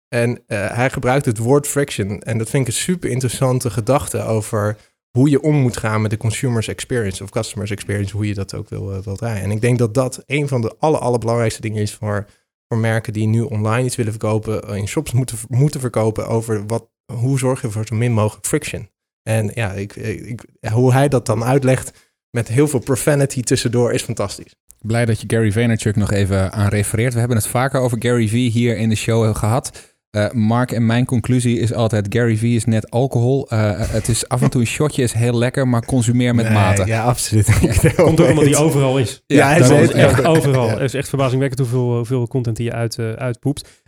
[SPEAKER 1] En hij gebruikt het woord friction. En dat vind ik een super interessante gedachte over hoe je om moet gaan met de consumers experience of customers experience, hoe je dat ook wil, wil draaien. En ik denk dat dat een van de aller, allerbelangrijkste dingen is voor voor merken die nu online iets willen verkopen, eh, in shops moeten, moeten verkopen over wat, hoe zorg je voor zo min mogelijk friction. En ja, ik, ik, hoe hij dat dan uitlegt met heel veel profanity tussendoor is fantastisch.
[SPEAKER 4] Blij dat je Gary Vaynerchuk nog even aan refereert. We hebben het vaker over Gary V hier in de show gehad. Uh, Mark en mijn conclusie is altijd: Gary V is net alcohol. Uh, het is af en toe een shotje, is heel lekker, maar consumeer met mate.
[SPEAKER 1] Ja, absoluut.
[SPEAKER 3] Komt ook omdat hij overal is.
[SPEAKER 1] Ja, hij is
[SPEAKER 3] echt overal. Het is echt verbazingwekkend hoeveel, hoeveel content hij uit, uh, uitpoept.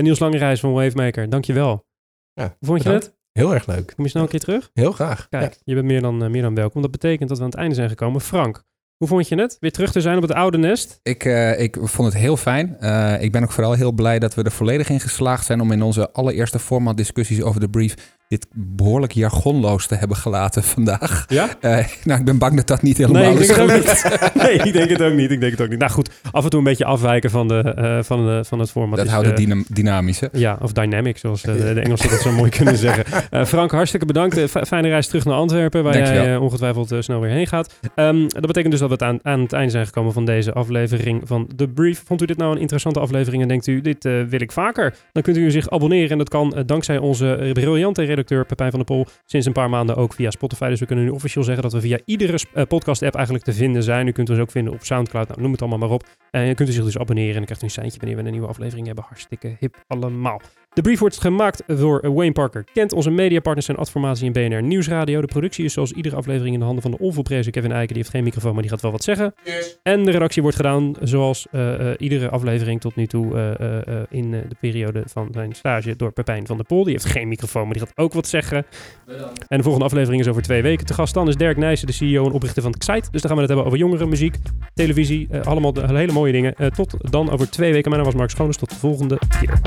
[SPEAKER 3] Niels Langerijs van Wavemaker, dankjewel. Ja, Hoe vond je het?
[SPEAKER 1] Heel erg leuk.
[SPEAKER 3] Kom je snel een keer terug?
[SPEAKER 1] Heel graag.
[SPEAKER 3] Kijk, je bent meer dan, meer dan welkom. Dat betekent dat we aan het einde zijn gekomen. Frank, hoe vond je het? Weer terug te zijn op het oude nest?
[SPEAKER 4] Ik, uh, ik vond het heel fijn. Uh, ik ben ook vooral heel blij dat we er volledig in geslaagd zijn om in onze allereerste format discussies over de brief dit behoorlijk jargonloos te hebben gelaten vandaag.
[SPEAKER 3] Ja?
[SPEAKER 4] Uh, nou, ik ben bang dat dat niet helemaal
[SPEAKER 3] nee, ik
[SPEAKER 4] denk
[SPEAKER 3] het ook niet. nee, ik denk het ook niet. Ik denk het ook niet. Nou goed, af en toe een beetje afwijken van, de, uh, van, de, van het format.
[SPEAKER 4] Dat
[SPEAKER 3] is,
[SPEAKER 4] houdt het dynam dynamische.
[SPEAKER 3] Ja, of dynamic, zoals de, de Engelsen dat zo mooi kunnen zeggen. Frank, hartstikke bedankt. fijne reis terug naar Antwerpen, waar
[SPEAKER 4] Dankjewel.
[SPEAKER 3] jij ongetwijfeld snel weer heen gaat. Um, dat betekent dus dat we het aan, aan het einde zijn gekomen van deze aflevering van The Brief. Vond u dit nou een interessante aflevering en denkt u, dit uh, wil ik vaker? Dan kunt u zich abonneren en dat kan uh, dankzij onze briljante Pepijn van der Pol sinds een paar maanden ook via Spotify. Dus we kunnen nu officieel zeggen dat we via iedere uh, podcast-app eigenlijk te vinden zijn. U kunt ons ook vinden op Soundcloud, nou, noem het allemaal maar op. En je kunt u zich dus abonneren en dan krijgt u een seintje wanneer we een nieuwe aflevering hebben. Hartstikke hip allemaal. De brief wordt gemaakt door Wayne Parker. Kent onze mediapartners zijn Adformatie en BNR Nieuwsradio. De productie is zoals iedere aflevering in de handen van de onvolprezen Kevin Eiken. Die heeft geen microfoon, maar die gaat wel wat zeggen.
[SPEAKER 1] Yes.
[SPEAKER 3] En de redactie wordt gedaan zoals uh, uh, iedere aflevering tot nu toe uh, in de periode van zijn stage door Pepijn van der Pol. Die heeft geen microfoon, maar die gaat ook wat zeggen.
[SPEAKER 1] Bedankt.
[SPEAKER 3] En de volgende aflevering is over twee weken. Te gast dan is Dirk Nijssen, de CEO en oprichter van Excite. Dus dan gaan we het hebben over jongeren, muziek, televisie. allemaal de, hele mooie dingen. tot dan over twee weken. Mijn naam was Mark Schoones. Tot de volgende keer.